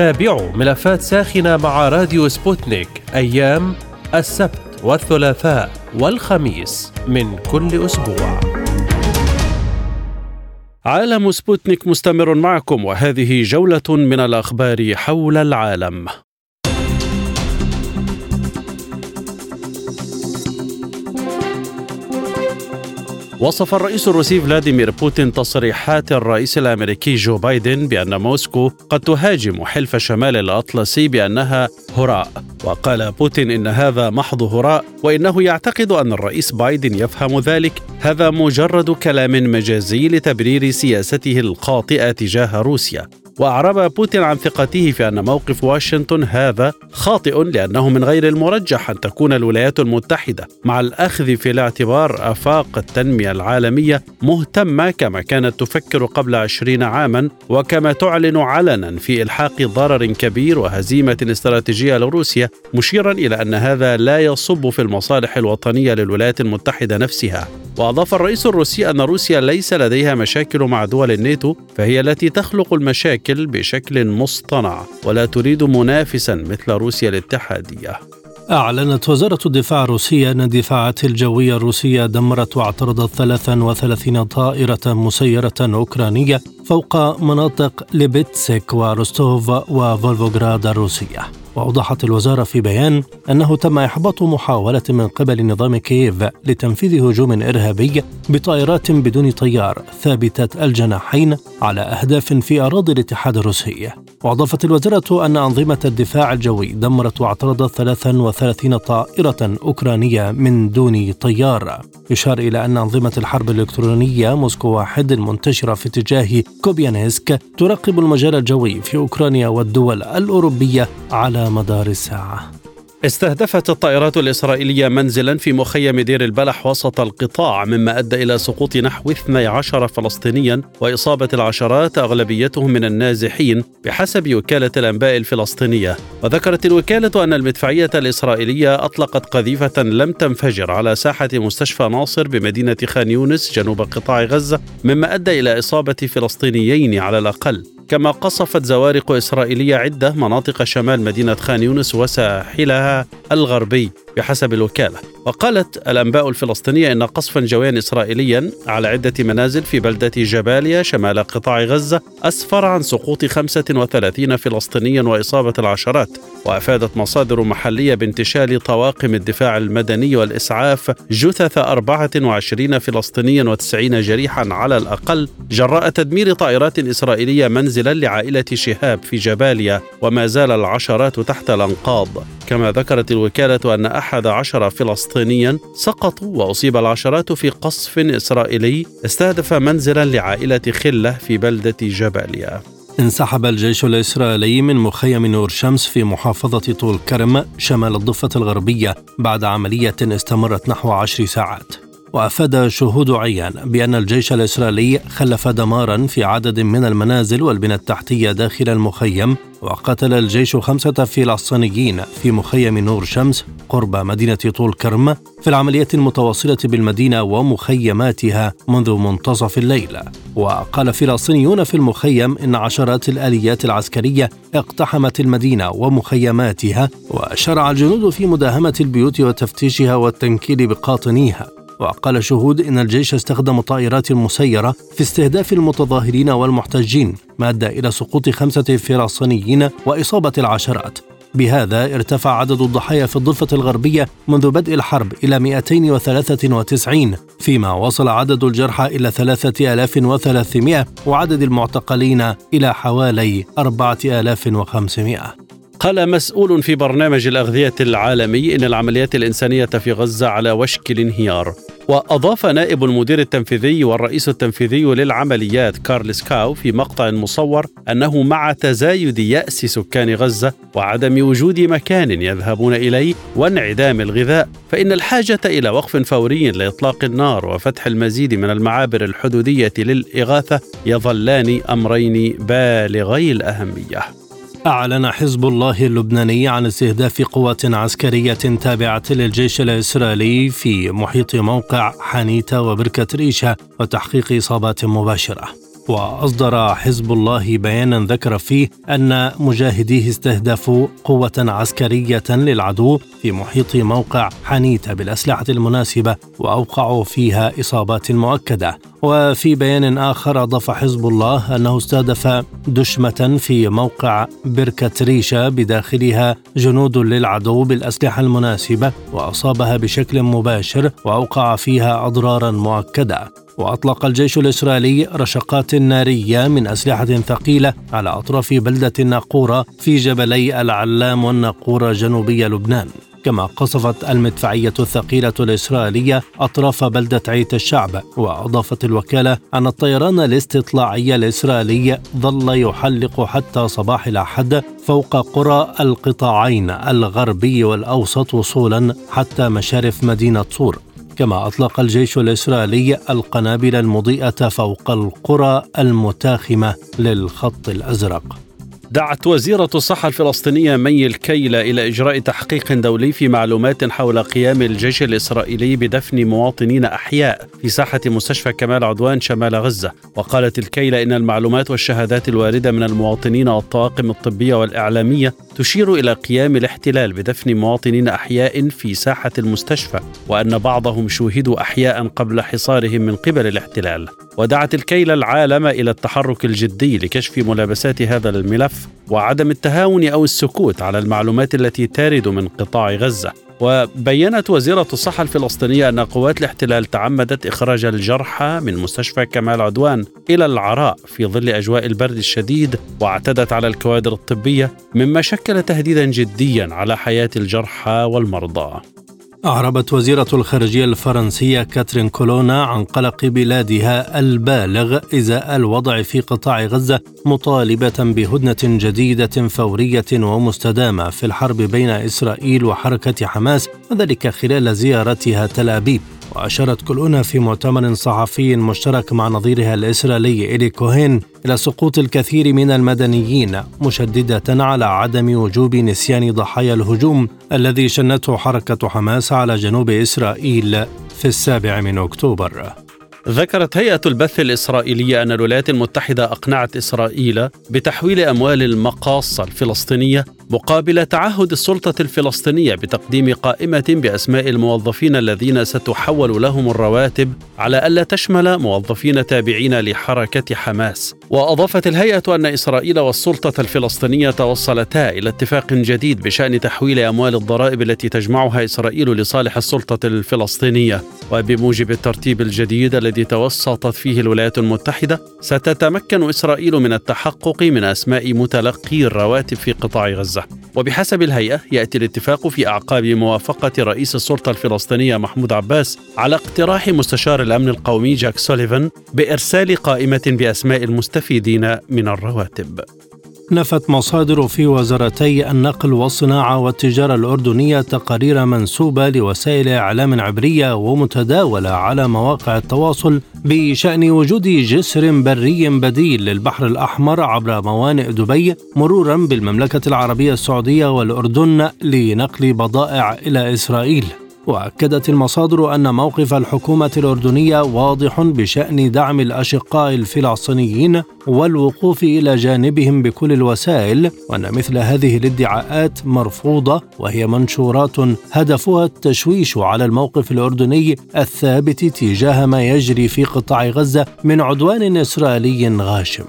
تابعوا ملفات ساخنة مع راديو سبوتنيك أيام السبت والثلاثاء والخميس من كل أسبوع. عالم سبوتنيك مستمر معكم وهذه جولة من الأخبار حول العالم. وصف الرئيس الروسي فلاديمير بوتين تصريحات الرئيس الأمريكي جو بايدن بأن موسكو قد تهاجم حلف شمال الأطلسي بأنها هراء. وقال بوتين إن هذا محض هراء وإنه يعتقد أن الرئيس بايدن يفهم ذلك. هذا مجرد كلام مجازي لتبرير سياسته الخاطئة تجاه روسيا. وأعرب بوتين عن ثقته في أن موقف واشنطن هذا خاطئ لأنه من غير المرجح أن تكون الولايات المتحدة مع الأخذ في الاعتبار أفاق التنمية العالمية مهتمة كما كانت تفكر قبل عشرين عاما وكما تعلن علنا في إلحاق ضرر كبير وهزيمة استراتيجية لروسيا مشيرا إلى أن هذا لا يصب في المصالح الوطنية للولايات المتحدة نفسها. وأضاف الرئيس الروسي أن روسيا ليس لديها مشاكل مع دول الناتو فهي التي تخلق المشاكل بشكل مصطنع ولا تريد منافسا مثل روسيا الاتحادية. أعلنت وزارة الدفاع الروسية أن الدفاعات الجوية الروسية دمرت واعترضت 33 طائرة مسيرة أوكرانية فوق مناطق ليبتسك وروستوف وفولفوغراد الروسية وأوضحت الوزارة في بيان أنه تم إحباط محاولة من قبل نظام كييف لتنفيذ هجوم إرهابي بطائرات بدون طيار ثابتة الجناحين على أهداف في أراضي الاتحاد الروسي. وأضافت الوزارة أن أنظمة الدفاع الجوي دمرت واعترضت 33 طائرة أوكرانية من دون طيار. يشار إلى أن أنظمة الحرب الإلكترونية موسكو واحد المنتشرة في اتجاه كوبيانسك تراقب المجال الجوي في أوكرانيا والدول الأوروبية على مدار الساعة. استهدفت الطائرات الإسرائيلية منزلا في مخيم دير البلح وسط القطاع مما أدى إلى سقوط نحو 12 فلسطينيا وإصابة العشرات أغلبيتهم من النازحين بحسب وكالة الأنباء الفلسطينية. وذكرت الوكالة أن المدفعية الإسرائيلية أطلقت قذيفة لم تنفجر على ساحة مستشفى ناصر بمدينة خان يونس جنوب قطاع غزة مما أدى إلى إصابة فلسطينيين على الأقل. كما قصفت زوارق إسرائيلية عدة مناطق شمال مدينة خان يونس وساحلها الغربي. بحسب الوكالة. وقالت الأنباء الفلسطينية أن قصفا جويا إسرائيليا على عدة منازل في بلدة جباليا شمال قطاع غزة أسفر عن سقوط 35 فلسطينيا وإصابة العشرات وأفادت مصادر محلية بانتشال طواقم الدفاع المدني والإسعاف جثث 24 فلسطينيا و90 جريحا على الأقل جراء تدمير طائرات إسرائيلية منزلا لعائلة شهاب في جباليا وما زال العشرات تحت الأنقاض. كما ذكرت الوكالة أن أحد عشر فلسطينيا سقطوا وأصيب العشرات في قصف إسرائيلي استهدف منزلا لعائلة خلة في بلدة جباليا. انسحب الجيش الإسرائيلي من مخيم نور شمس في محافظة طول كرم شمال الضفة الغربية بعد عملية استمرت نحو عشر ساعات. وأفاد شهود عيان بأن الجيش الإسرائيلي خلف دمارا في عدد من المنازل والبنى التحتية داخل المخيم وقتل الجيش خمسه فلسطينيين في مخيم نور شمس قرب مدينة طول كرم في العملية المتواصلة بالمدينة ومخيماتها منذ منتصف الليل. وقال فلسطينيون في المخيم إن عشرات الآليات العسكرية اقتحمت المدينة ومخيماتها وشرع الجنود في مداهمة البيوت وتفتيشها والتنكيل بقاطنيها. وقال شهود إن الجيش استخدم طائرات مسيرة في استهداف المتظاهرين والمحتجين ما أدى إلى سقوط خمسة فلسطينيين وإصابة العشرات. بهذا ارتفع عدد الضحايا في الضفة الغربية منذ بدء الحرب إلى 293 فيما وصل عدد الجرحى إلى 3300 وعدد المعتقلين إلى حوالي 4500 قال مسؤول في برنامج الأغذية العالمي إن العمليات الإنسانية في غزة على وشك الانهيار. وأضاف نائب المدير التنفيذي والرئيس التنفيذي للعمليات كارلس كاو في مقطع مصور أنه مع تزايد يأس سكان غزة وعدم وجود مكان يذهبون إليه وانعدام الغذاء فإن الحاجة إلى وقف فوري لإطلاق النار وفتح المزيد من المعابر الحدودية للإغاثة يظلان أمرين بالغي الأهمية. أعلن حزب الله اللبناني عن استهداف قوات عسكرية تابعة للجيش الإسرائيلي في محيط موقع حانيتا وبركة ريشة وتحقيق إصابات مباشرة. وأصدر حزب الله بيانا ذكر فيه أن مجاهديه استهدفوا قوة عسكرية للعدو في محيط موقع حنيتة بالأسلحة المناسبة وأوقعوا فيها إصابات مؤكدة. وفي بيان آخر أضاف حزب الله أنه استهدف دشمة في موقع بركة ريشة بداخلها جنود للعدو بالأسلحة المناسبة وأصابها بشكل مباشر وأوقع فيها أضرارا مؤكدة. وأطلق الجيش الإسرائيلي رشقات نارية من أسلحة ثقيلة على أطراف بلدة الناقورة في جبلي العلام والناقورة جنوبي لبنان. كما قصفت المدفعية الثقيلة الإسرائيلية أطراف بلدة عيت الشعب وأضافت الوكالة أن الطيران الاستطلاعي الإسرائيلي ظل يحلق حتى صباح الأحد فوق قرى القطاعين الغربي والأوسط وصولا حتى مشارف مدينة صور. كما أطلق الجيش الإسرائيلي القنابل المضيئة فوق القرى المتاخمة للخط الأزرق. دعت وزيرة الصحة الفلسطينية مي الكيلة إلى إجراء تحقيق دولي في معلومات حول قيام الجيش الإسرائيلي بدفن مواطنين أحياء في ساحة مستشفى كمال عدوان شمال غزة. وقالت الكيلة إن المعلومات والشهادات الواردة من المواطنين والطواقم الطبية والإعلامية تشير إلى قيام الاحتلال بدفن مواطنين أحياء في ساحة المستشفى وأن بعضهم شوهدوا أحياء قبل حصارهم من قبل الاحتلال. ودعت الكيلة العالم إلى التحرك الجدي لكشف ملابسات هذا الملف وعدم التهاون أو السكوت على المعلومات التي تارد من قطاع غزة. وبينت وزيرة الصحة الفلسطينية أن قوات الاحتلال تعمدت إخراج الجرحى من مستشفى كمال عدوان إلى العراء في ظل أجواء البرد الشديد واعتدت على الكوادر الطبية مما شكل تهديدا جديا على حياة الجرحى والمرضى. أعربت وزيرة الخارجية الفرنسية كاترين كولونا عن قلق بلادها البالغ إزاء الوضع في قطاع غزة مطالبة بهدنة جديدة فورية ومستدامة في الحرب بين إسرائيل وحركة حماس وذلك خلال زيارتها تل أبيب. وأشارت كلنا في مؤتمر صحفي مشترك مع نظيرها الإسرائيلي إيري كوهين إلى سقوط الكثير من المدنيين مشددة على عدم وجوب نسيان ضحايا الهجوم الذي شنته حركة حماس على جنوب إسرائيل في السابع من أكتوبر. ذكرت هيئة البث الإسرائيلية أن الولايات المتحدة أقنعت إسرائيل بتحويل أموال المقاصة الفلسطينية مقابل تعهد السلطة الفلسطينية بتقديم قائمة بأسماء الموظفين الذين ستحول لهم الرواتب على ألا تشمل موظفين تابعين لحركة حماس. وأضافت الهيئة أن إسرائيل والسلطة الفلسطينية توصلتا إلى اتفاق جديد بشأن تحويل أموال الضرائب التي تجمعها إسرائيل لصالح السلطة الفلسطينية. وبموجب الترتيب الجديد الذي توسطت فيه الولايات المتحدة ستتمكن إسرائيل من التحقق من أسماء متلقي الرواتب في قطاع غزة. وبحسب الهيئة يأتي الاتفاق في أعقاب موافقة رئيس السلطة الفلسطينية محمود عباس على اقتراح مستشار الأمن القومي جاك سوليفان بإرسال قائمة بأسماء المستفيدين من الرواتب. نفت مصادر في وزارتي النقل والصناعة والتجارة الأردنية تقارير منسوبة لوسائل إعلام عبرية ومتداولة على مواقع التواصل بشأن وجود جسر بري بديل للبحر الأحمر عبر موانئ دبي مرورا بالمملكة العربية السعودية والأردن لنقل بضائع إلى إسرائيل. وأكدت المصادر أن موقف الحكومة الأردنية واضح بشأن دعم الأشقاء الفلسطينيين والوقوف إلى جانبهم بكل الوسائل وأن مثل هذه الادعاءات مرفوضة وهي منشورات هدفها التشويش على الموقف الأردني الثابت تجاه ما يجري في قطاع غزة من عدوان إسرائيلي غاشم.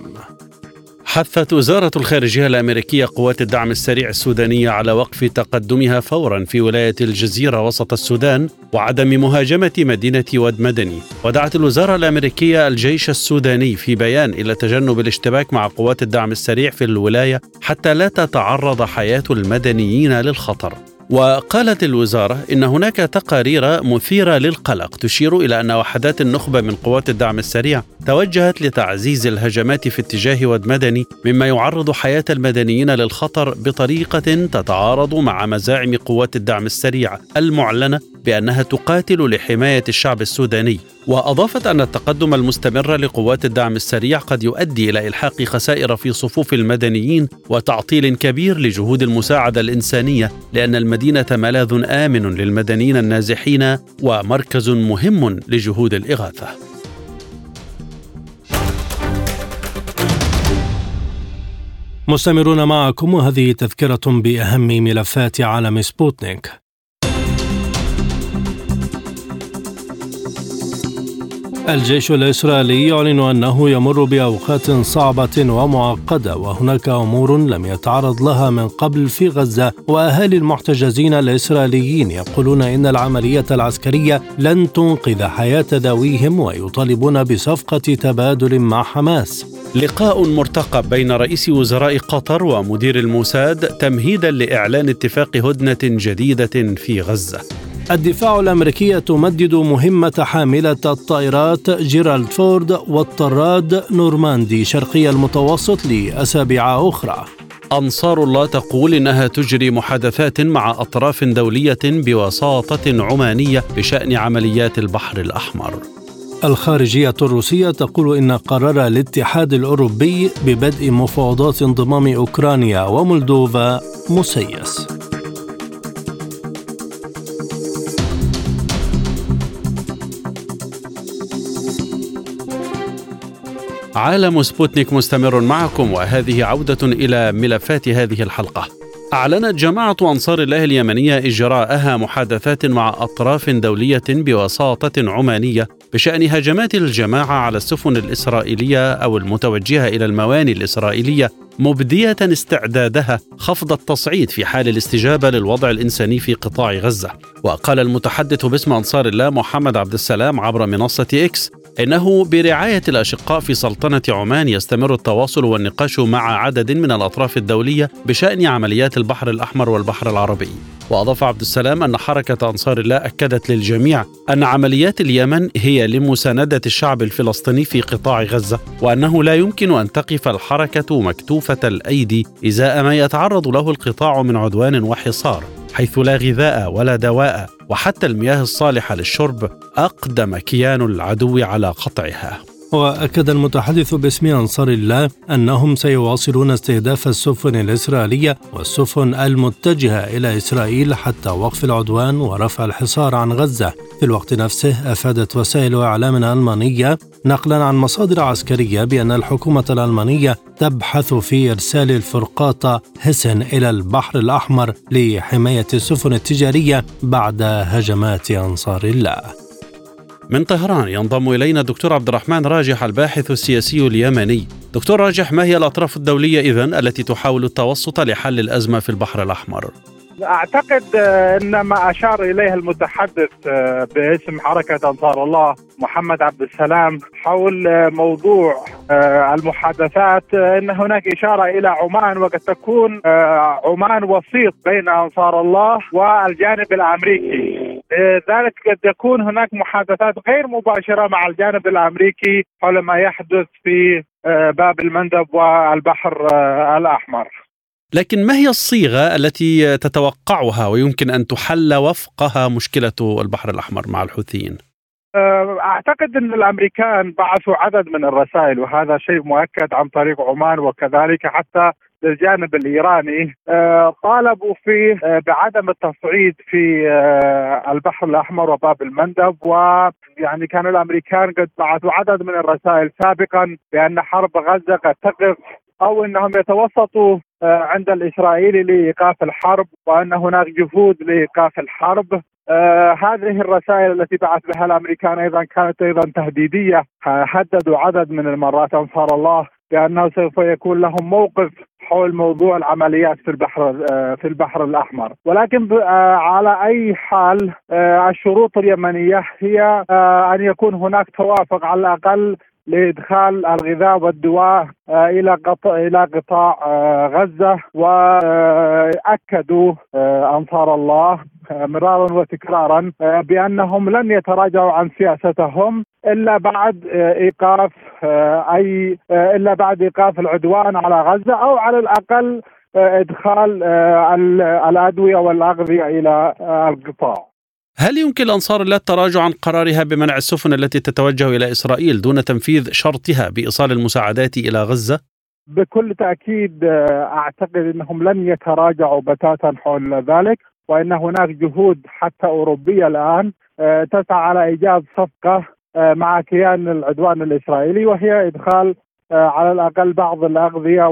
حثت وزارة الخارجية الأمريكية قوات الدعم السريع السودانية على وقف تقدمها فورا في ولاية الجزيرة وسط السودان وعدم مهاجمة مدينة ود مدني. ودعت الوزارة الأمريكية الجيش السوداني في بيان إلى تجنب الاشتباك مع قوات الدعم السريع في الولاية حتى لا تتعرض حياة المدنيين للخطر. وقالت الوزارة إن هناك تقارير مثيرة للقلق تشير إلى أن وحدات النخبة من قوات الدعم السريع توجهت لتعزيز الهجمات في اتجاه ود مدني مما يعرض حياة المدنيين للخطر بطريقة تتعارض مع مزاعم قوات الدعم السريع المعلنة بأنها تقاتل لحماية الشعب السوداني. وأضافت أن التقدم المستمر لقوات الدعم السريع قد يؤدي إلى إلحاق خسائر في صفوف المدنيين وتعطيل كبير لجهود المساعدة الإنسانية لأن المدينة ملاذ آمن للمدنيين النازحين ومركز مهم لجهود الإغاثة. مستمرون معكم وهذه تذكرة بأهم ملفات عالم سبوتنيك. الجيش الإسرائيلي يعلن أنه يمر بأوقات صعبة ومعقدة وهناك أمور لم يتعرض لها من قبل في غزة وأهالي المحتجزين الإسرائيليين يقولون إن العملية العسكرية لن تنقذ حياة ذويهم ويطالبون بصفقة تبادل مع حماس. لقاء مرتقب بين رئيس وزراء قطر ومدير الموساد تمهيدا لإعلان اتفاق هدنة جديدة في غزة. الدفاع الامريكي تمدد مهمة حاملة الطائرات جيرالد فورد والطراد نورماندي شرقي المتوسط لأسابيع أخرى أنصار الله تقول إنها تجري محادثات مع أطراف دولية بوساطه عمانية بشأن عمليات البحر الأحمر الخارجية الروسية تقول إن قرار الاتحاد الأوروبي ببدء مفاوضات انضمام أوكرانيا ومولدوفا مسيس. عالم سبوتنيك مستمر معكم وهذه عودة إلى ملفات هذه الحلقة. أعلنت جماعة أنصار الله اليمنية إجراءها محادثات مع أطراف دولية بوساطة عمانية بشأن هجمات الجماعة على السفن الإسرائيلية أو المتوجهة إلى المواني الإسرائيلية مبدية استعدادها خفض التصعيد في حال الاستجابة للوضع الإنساني في قطاع غزة وقال المتحدث باسم أنصار الله محمد عبد السلام عبر منصة إكس إنه برعاية الأشقاء في سلطنة عمان يستمر التواصل والنقاش مع عدد من الأطراف الدولية بشأن عمليات البحر الأحمر والبحر العربي. وأضاف عبد السلام أن حركة أنصار الله أكدت للجميع أن عمليات اليمن هي لمساندة الشعب الفلسطيني في قطاع غزة وأنه لا يمكن أن تقف الحركة مكتوفة الأيدي إزاء ما يتعرض له القطاع من عدوان وحصار. حيث لا غذاء ولا دواء وحتى المياه الصالحة للشرب أقدم كيان العدو على قطعها. وأكد المتحدث باسم أنصار الله أنهم سيواصلون استهداف السفن الإسرائيلية والسفن المتجهة إلى إسرائيل حتى وقف العدوان ورفع الحصار عن غزة. في الوقت نفسه أفادت وسائل إعلام ألمانية نقلا عن مصادر عسكرية بأن الحكومة الألمانية تبحث في إرسال الفرقاطه هسن إلى البحر الأحمر لحماية السفن التجارية بعد هجمات أنصار الله. من طهران ينضم إلينا الدكتور عبد الرحمن راجح الباحث السياسي اليمني. دكتور راجح ما هي الأطراف الدولية اذا التي تحاول التوسط لحل الأزمة في البحر الأحمر؟ أعتقد إن ما أشار إليه المتحدث باسم حركة أنصار الله محمد عبد السلام حول موضوع المحادثات إن هناك إشارة إلى عمان وقد تكون عمان وسيط بين أنصار الله والجانب الأمريكي لذلك قد يكون هناك محادثات غير مباشرة مع الجانب الأمريكي حول ما يحدث في باب المندب والبحر الأحمر. لكن ما هي الصيغة التي تتوقعها ويمكن أن تحل وفقها مشكلة البحر الأحمر مع الحوثيين؟ أعتقد أن الأمريكان بعثوا عدد من الرسائل وهذا شيء مؤكد عن طريق عمان وكذلك حتى للجانب الإيراني طالبوا فيه بعدم التصعيد في البحر الأحمر وباب المندب ويعني كان الأمريكان قد بعثوا عدد من الرسائل سابقا بأن حرب غزة قد تقف أو إنهم يتوسطوا عند الاسرائيلي لإيقاف الحرب وأن هناك جهود لإيقاف الحرب. آه هذه الرسائل التي بعث بها الأمريكان أيضا كانت أيضا تهديدية هددوا عدد من المرات أنصار الله بأنه سوف يكون لهم موقف حول موضوع العمليات في البحر في البحر الأحمر، ولكن على أي حال الشروط اليمنية هي أن يكون هناك توافق على الأقل لإدخال الغذاء والدواء آه، إلى قطاع إلى قطاع آه، غزة. واكدوا آه، أنصار الله مرارا وتكرارا بأنهم لن يتراجعوا عن سياستهم. إلا بعد إيقاف أي إلا بعد إيقاف العدوان على غزة أو على الأقل إدخال الأدوية والأغذية إلى القطاع. هل يمكن لأنصار الله التراجع عن قرارها بمنع السفن التي تتوجه إلى إسرائيل دون تنفيذ شرطها بإيصال المساعدات إلى غزة؟ بكل تأكيد آه، أعتقد أنهم لن يتراجعوا بتاتا حول ذلك وأن هناك جهود حتى أوروبية الآن آه، تسعى على إيجاد صفقة آه، مع كيان العدوان الإسرائيلي وهي إدخال على الأقل بعض الأغذية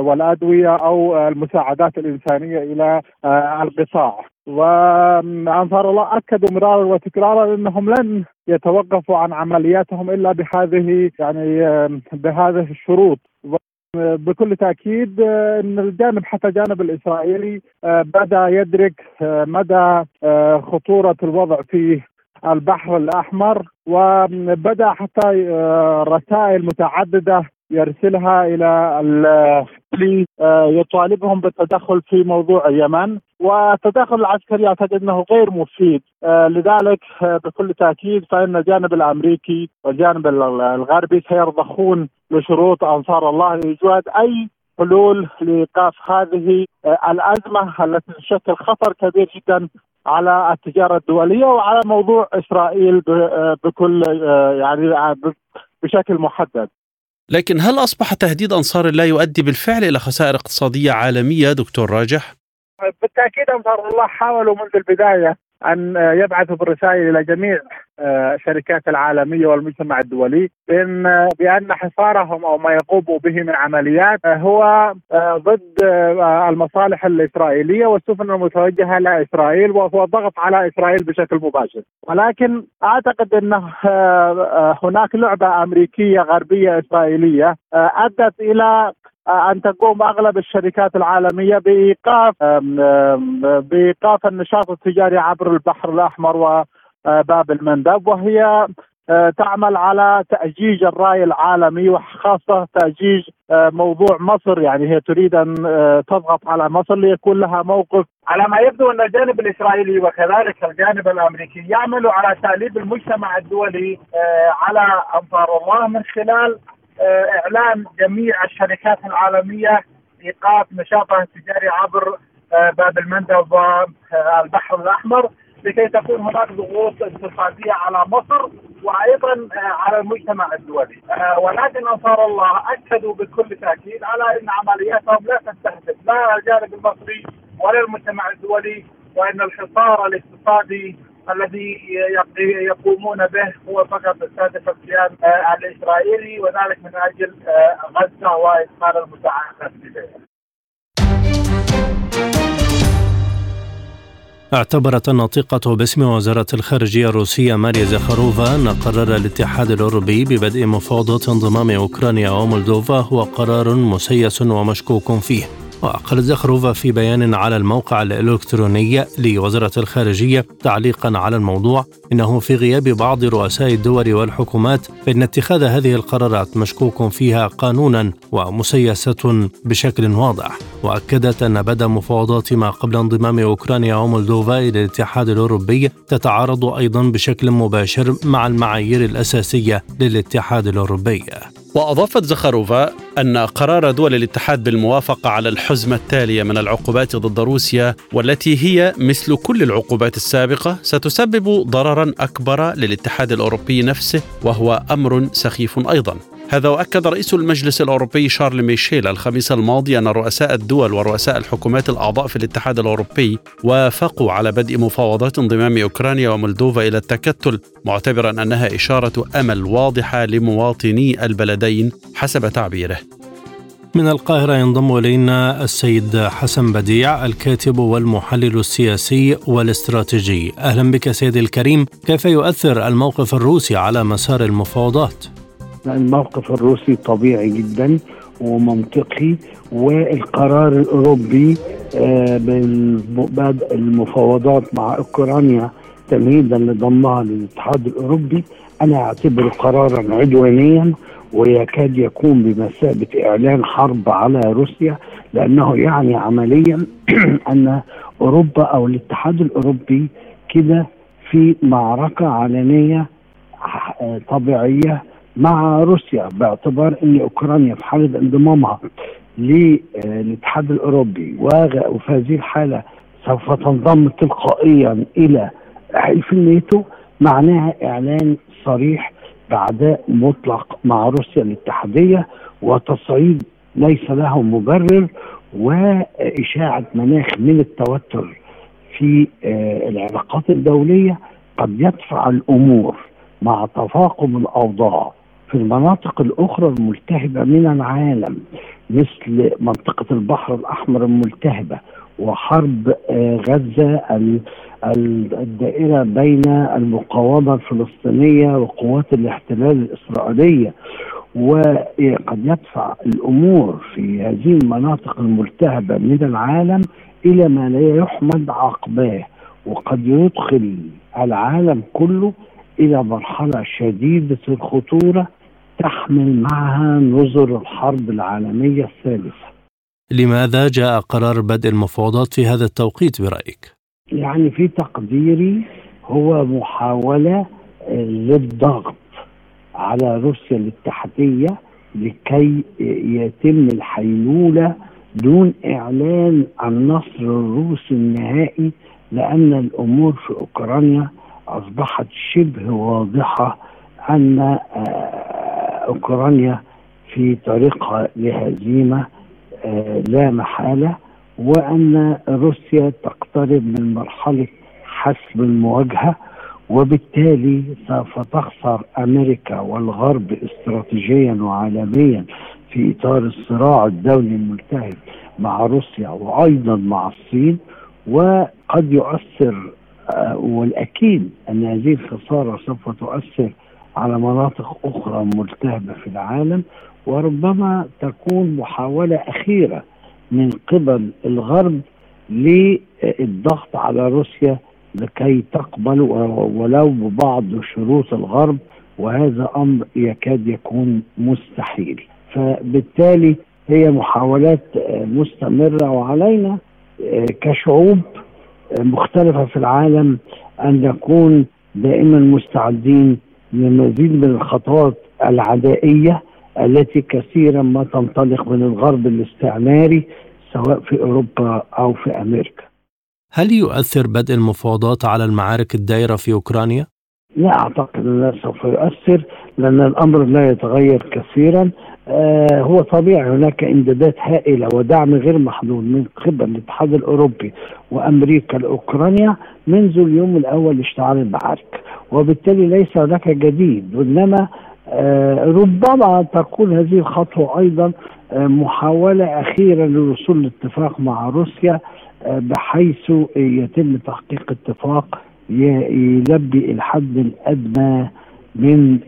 والأدوية أو المساعدات الإنسانية إلى القطاع وأنصار الله أكدوا مرارا وتكرارا إنهم لن يتوقفوا عن عملياتهم إلا بهذه يعني بهذه الشروط. بكل تأكيد إن الجانب حتى الجانب الإسرائيلي بدا يدرك مدى خطورة الوضع في البحر الأحمر وبدأ حتى رسائل متعددة يرسلها إلى يطالبهم بالتدخل في موضوع اليمن. والتدخل العسكري أعتقد إنه غير مفيد. آه، لذلك آه، بكل تأكيد فإن الجانب الأمريكي والجانب الغربي سيرضخون لشروط أنصار الله لإيجاد أي حلول لإيقاف هذه آه، الأزمة التي تشكل خطر كبير جدا على التجارة الدولية وعلى موضوع إسرائيل بكل يعني بشكل محدد. لكن هل أصبح تهديد أنصار الله يؤدي بالفعل إلى خسائر اقتصادية عالمية دكتور راجح؟ بالتأكيد أنصار الله حاولوا منذ البداية أن يبعثوا بالرسائل إلى جميع الشركات آه، العالمية والمجتمع الدولي بأن بأن حصارهم أو ما يقوموا به من عمليات آه، هو آه، ضد المصالح الإسرائيلية والسفن المتوجهة لاسرائيل وهو ضغط على إسرائيل بشكل مباشر. ولكن أعتقد أن هناك لعبة أمريكية غربية إسرائيلية أدت إلى أن تقوم أغلب الشركات العالمية بإيقاف بإيقاف النشاط التجاري عبر البحر الأحمر وباب المندب. وهي آه، تعمل على تأجيج الرأي العالمي وخاصة تأجيج آه، موضوع مصر. يعني هي تريد أن آه، تضغط على مصر ليكون لها موقف. على ما يبدو أن الجانب الإسرائيلي وكذلك الجانب الأمريكي يعملوا على تأليب المجتمع الدولي على أنصار الله من خلال آه، إعلان جميع الشركات العالمية ايقاف نشاطها التجاري عبر آه، باب المندب والبحر الأحمر لكي تكون هناك ضغوط اقتصادية على مصر وأيضا آه، على المجتمع الدولي. ولكن أنصار الله أكدوا بكل تأكيد على إن عملياتهم لا تستهدف لا الجانب المصري ولا المجتمع الدولي وإن الحصار الاقتصادي الذي يقومون به هو فقط استهدف الكيان آه، الإسرائيلي وذلك من أجل آه، غزة وإدخال المساعدات اليها. اعتبرت الناطقة باسم وزارة الخارجية الروسية ماريا زخاروفا أن قرار الاتحاد الأوروبي ببدء مفاوضات انضمام أوكرانيا ومولدوفا هو قرار مسيس ومشكوك فيه وقالت زخروفا في بيان على الموقع الإلكتروني لوزارة الخارجية تعليقا على الموضوع. إنه في غياب بعض رؤساء الدول والحكومات فإن اتخاذ هذه القرارات مشكوك فيها قانونا ومسيسة بشكل واضح. وأكدت أن بدء مفاوضات ما قبل انضمام أوكرانيا ومولدوفا إلى الاتحاد الأوروبي تتعارض أيضا بشكل مباشر مع المعايير الأساسية للاتحاد الأوروبي. وأضافت زخاروفا أن قرار دول الاتحاد بالموافقة على الحزمة التالية من العقوبات ضد روسيا والتي هي مثل كل العقوبات السابقة ستسبب ضررا أكبر للاتحاد الأوروبي نفسه وهو أمر سخيف أيضا. هذا وأكد رئيس المجلس الأوروبي شارل ميشيل الخميس الماضي أن رؤساء الدول ورؤساء الحكومات الأعضاء في الاتحاد الأوروبي وافقوا على بدء مفاوضات انضمام أوكرانيا ومولدوفا إلى التكتل معتبرا أنها إشارة أمل واضحة لمواطني البلدين حسب تعبيره. من القاهرة ينضم إلينا السيد حسن بديع الكاتب والمحلل السياسي والاستراتيجي أهلا بك سيدي الكريم كيف يؤثر الموقف الروسي على مسار المفاوضات؟ الموقف الروسي طبيعي جدا ومنطقي والقرار الأوروبي ببدء المفاوضات مع أوكرانيا تمهيدا لضمها للاتحاد الأوروبي أنا اعتبره قرارا عدوانيا ويكاد يكون بمثابة إعلان حرب على روسيا لأنه يعني عمليا أن أوروبا أو الاتحاد الأوروبي كده في معركة علنية طبيعية مع روسيا باعتبار إن أوكرانيا في حالة انضمامها للاتحاد الأوروبي وفي هذه الحالة سوف تنضم تلقائيا إلى حلف الناتو معناها إعلان صريح بعداء مطلق مع روسيا الاتحادية وتصعيد ليس له مبرر وإشاعة مناخ من التوتر في آه، العلاقات الدولية قد يدفع الأمور مع تفاقم الأوضاع. في المناطق الأخرى الملتهبة من العالم مثل منطقة البحر الأحمر الملتهبة وحرب آه، غزة الدائرة بين المقاومة الفلسطينية وقوات الاحتلال الإسرائيلية. وقد يدفع الأمور في هذه المناطق الملتهبة من العالم إلى ما لا يحمد عقباه. وقد يدخل العالم كله إلى مرحلة شديدة الخطورة تحمل معها نظر الحرب العالمية الثالثة. لماذا جاء قرار بدء المفاوضات في هذا التوقيت برأيك؟ يعني في تقديري هو محاولة للضغط على روسيا الاتحادية لكي يتم الحيلولة دون إعلان عن نصر الروس النهائي لأن الأمور في أوكرانيا أصبحت شبه واضحة أن أوكرانيا في طريقها لهزيمة آه، لا محالة وأن روسيا تقترب من مرحلة حسم المواجهة وبالتالي سوف تخسر أمريكا والغرب استراتيجيا وعالميا في إطار الصراع الدولي الملتهب مع روسيا وأيضا مع الصين. وقد يؤثر آه، والأكيد أن هذه الخسارة سوف تؤثر على مناطق أخرى ملتهبة في العالم وربما تكون محاولة أخيرة من قبل الغرب للضغط على روسيا لكي تقبل ولو ببعض شروط الغرب وهذا أمر يكاد يكون مستحيل. فبالتالي هي محاولات مستمرة وعلينا كشعوب مختلفة في العالم أن نكون دائما مستعدين لمزيد من الخطوات العدائية التي كثيرا ما تنطلق من الغرب الاستعماري سواء في أوروبا أو في أمريكا. هل يؤثر بدء المفاوضات على المعارك الدائرة في أوكرانيا؟ لا أعتقد أنه سوف يؤثر لأن الأمر لا يتغير كثيرا آه هو طبيعي هناك إمدادات هائلة ودعم غير محدود من قبل الاتحاد الأوروبي وأمريكا لأوكرانيا منذ اليوم الأول لاشتعال المعارك وبالتالي ليس هناك جديد وانما آه ربما تكون هذه الخطوة أيضا آه محاولة أخيرة للوصول لاتفاق مع روسيا آه، بحيث يتم تحقيق اتفاق يلبي الحد الأدنى من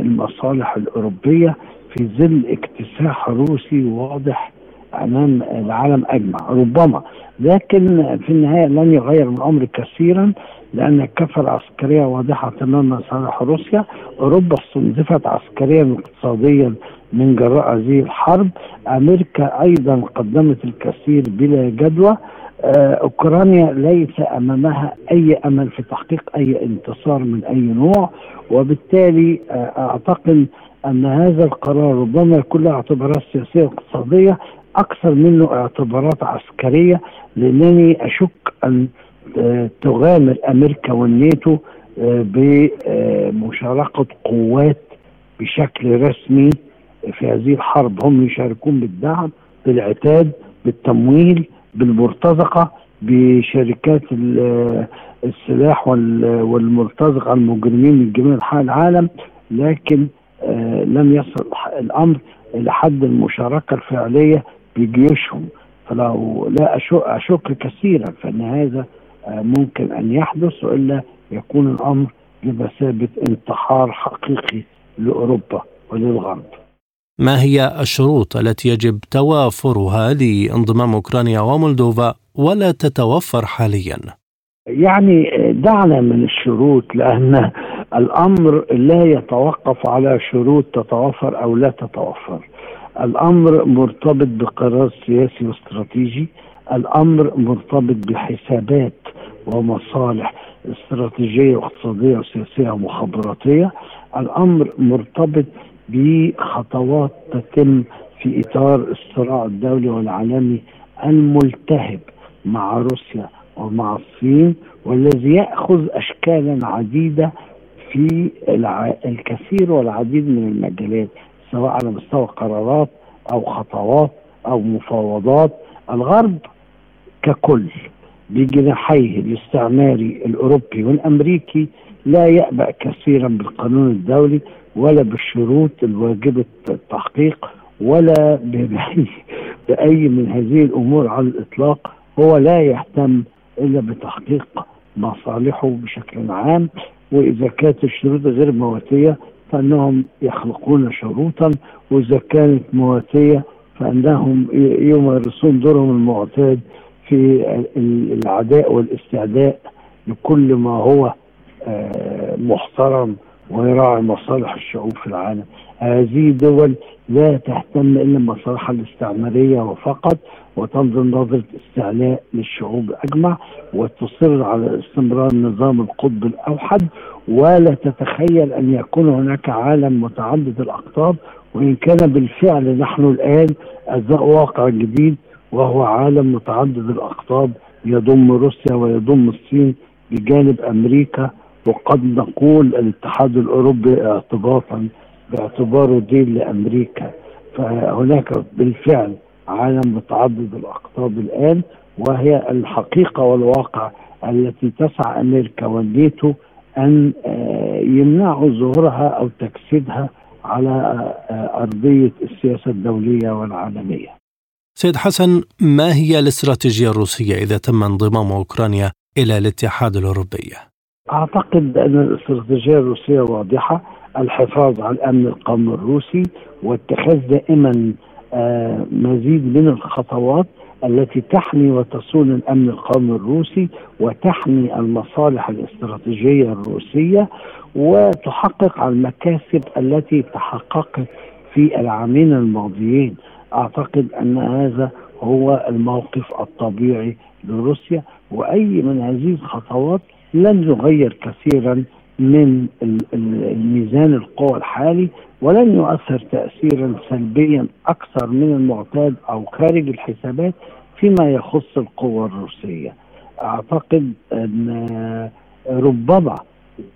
المصالح الأوروبية في ظل اكتساح روسي واضح أمام العالم أجمع ربما. لكن في النهاية لن يغير الأمر كثيرا لأن الكفه العسكريه واضحة تماما صالح روسيا. أوروبا استنزفت عسكريا واقتصاديا من جراء هذه الحرب. أمريكا أيضا قدمت الكثير بلا جدوى. آه، أوكرانيا ليس أمامها أي أمل في تحقيق أي انتصار من أي نوع. وبالتالي آه، أعتقد أن هذا القرار ربما يكون له اعتبارات سياسية واقتصادية. أكثر منه اعتبارات عسكرية لأنني أشك أن آه، تغامر أمريكا والناتو بمشاركة قوات بشكل رسمي في هذه الحرب. هم يشاركون بالدعم بالعتاد بالتمويل بالمرتزقة بشركات السلاح والمرتزقة المجرمين من جميع أنحاء العالم. لكن آه، لم يصل الأمر إلى حد المشاركة الفعلية بجيوشهم فلو لا اشك, أشك كثيرا فإن هذا آه، ممكن أن يحدث وإلا يكون الأمر بمثابه انتحار حقيقي لأوروبا وللغرب ما هي الشروط التي يجب توافرها لانضمام أوكرانيا ومولدوفا ولا تتوفر حاليا؟ يعني دعنا من الشروط لأن الأمر لا يتوقف على شروط تتوفر أو لا تتوفر. الأمر مرتبط بقرار سياسي واستراتيجي، الأمر مرتبط بحسابات ومصالح استراتيجية واقتصادية وسياسية ومخابراتية، الأمر مرتبط بخطوات تتم في إطار الصراع الدولي والعالمي الملتهب مع روسيا ومع الصين والذي يأخذ اشكالا عديدة في الكثير والعديد من المجالات سواء على مستوى قرارات أو خطوات أو مفاوضات. الغرب ككل بجناحيه الاستعماري الأوروبي والأمريكي لا يأبأ كثيرا بالقانون الدولي ولا بالشروط الواجبة التحقيق ولا بأي, بأي من هذه الأمور على الإطلاق. هو لا يهتم إلا بتحقيق مصالحه بشكل عام وإذا كانت الشروط غير مواتية فإنهم يخلقون شروطا وإذا كانت مواتية فإنهم يمارسون دورهم المعتاد في العداء والاستعداء لكل ما هو محترم ويراعي مصالح الشعوب في العالم. هذه دول لا تهتم إلا بمصالحها الاستعمارية وفقط وتنظر نظرة استعلاء للشعوب أجمع وتصر على استمرار نظام القطب الأوحد ولا تتخيل أن يكون هناك عالم متعدد الأقطاب وإن كان بالفعل نحن الآن أزاء واقع جديد وهو عالم متعدد الأقطاب يضم روسيا ويضم الصين بجانب أمريكا وقد نقول الاتحاد الأوروبي اعتباطا باعتباره دين لأمريكا فهناك بالفعل عالم متعدد الأقطاب الآن وهي الحقيقة والواقع التي تسعى أمريكا والنيتو أن يمنعوا ظهورها أو تجسيدها على أرضية السياسة الدولية والعالمية. سيد حسن ما هي الاستراتيجية الروسية إذا تم انضمام أوكرانيا إلى الاتحاد الأوروبي؟ أعتقد أن الاستراتيجية الروسية واضحة الحفاظ على الأمن القومي الروسي واتخاذ دائما آه مزيد من الخطوات التي تحمي وتصون الأمن القومي الروسي وتحمي المصالح الاستراتيجية الروسية وتحقق المكاسب التي تحققت في العامين الماضيين. أعتقد أن هذا هو الموقف الطبيعي لروسيا وأي من هذه الخطوات لن يغير كثيرا من الميزان القوى الحالي ولن يؤثر تاثيرا سلبيا أكثر من المعتاد أو خارج الحسابات فيما يخص القوى الروسية. أعتقد أن ربما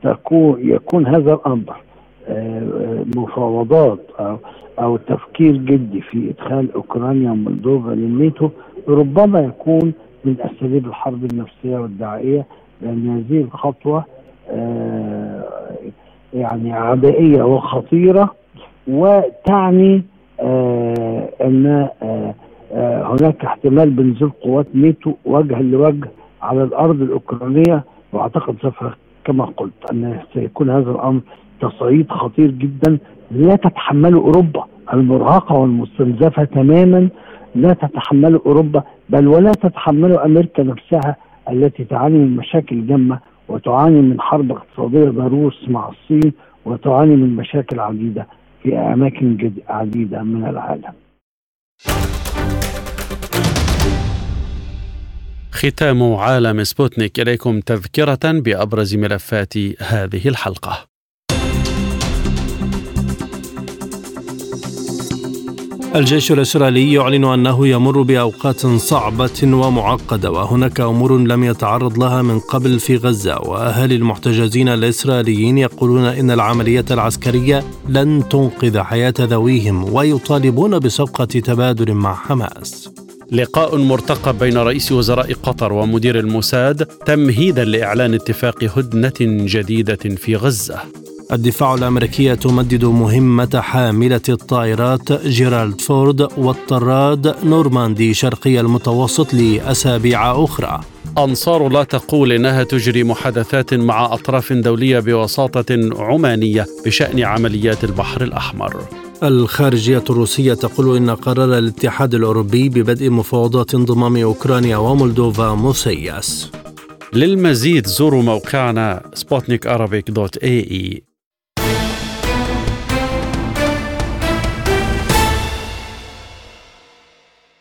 تكون يكون هذا الأمر مفاوضات أو أو تفكير جدي في إدخال أوكرانيا ومولدوفا للناتو ربما يكون من أساليب الحرب النفسية والدعائية لأن هذه الخطوة يعني عدائية وخطيرة وتعني إن هناك احتمال بنزول قوات نيتو وجها لوجه على الأرض الأوكرانية. وأعتقد سوف كما قلت أن سيكون هذا الأمر تصعيد خطير جدا. لا تتحمله أوروبا المرهقة والمستنزفة تماما. لا تتحمله أوروبا بل ولا تتحمله أمريكا نفسها التي تعاني من مشاكل جمه وتعاني من حرب اقتصادية ضروس مع الصين وتعاني من مشاكل عديدة في أماكن عديدة من العالم. ختام عالم سبوتنيك إليكم تذكرة بأبرز ملفات هذه الحلقة. الجيش الإسرائيلي يعلن أنه يمر بأوقات صعبة ومعقدة وهناك أمور لم يتعرض لها من قبل في غزة وأهالي المحتجزين الإسرائيليين يقولون إن العملية العسكرية لن تنقذ حياة ذويهم ويطالبون بصفقة تبادل مع حماس. لقاء مرتقب بين رئيس وزراء قطر ومدير الموساد تمهيدا لإعلان اتفاق هدنة جديدة في غزة. الدفاع الأمريكية تمدد مهمة حاملة الطائرات جيرالد فورد والطراد نورماندي شرقي المتوسط لأسابيع أخرى. أنصار لا تقول إنها تجري محادثات مع أطراف دولية بوساطة عمانية بشأن عمليات البحر الأحمر. الخارجية الروسية تقول إن قرار الاتحاد الأوروبي ببدء مفاوضات انضمام أوكرانيا ومولدوفا مسيس للمزيد زوروا موقعنا سبوتنيك dot ae.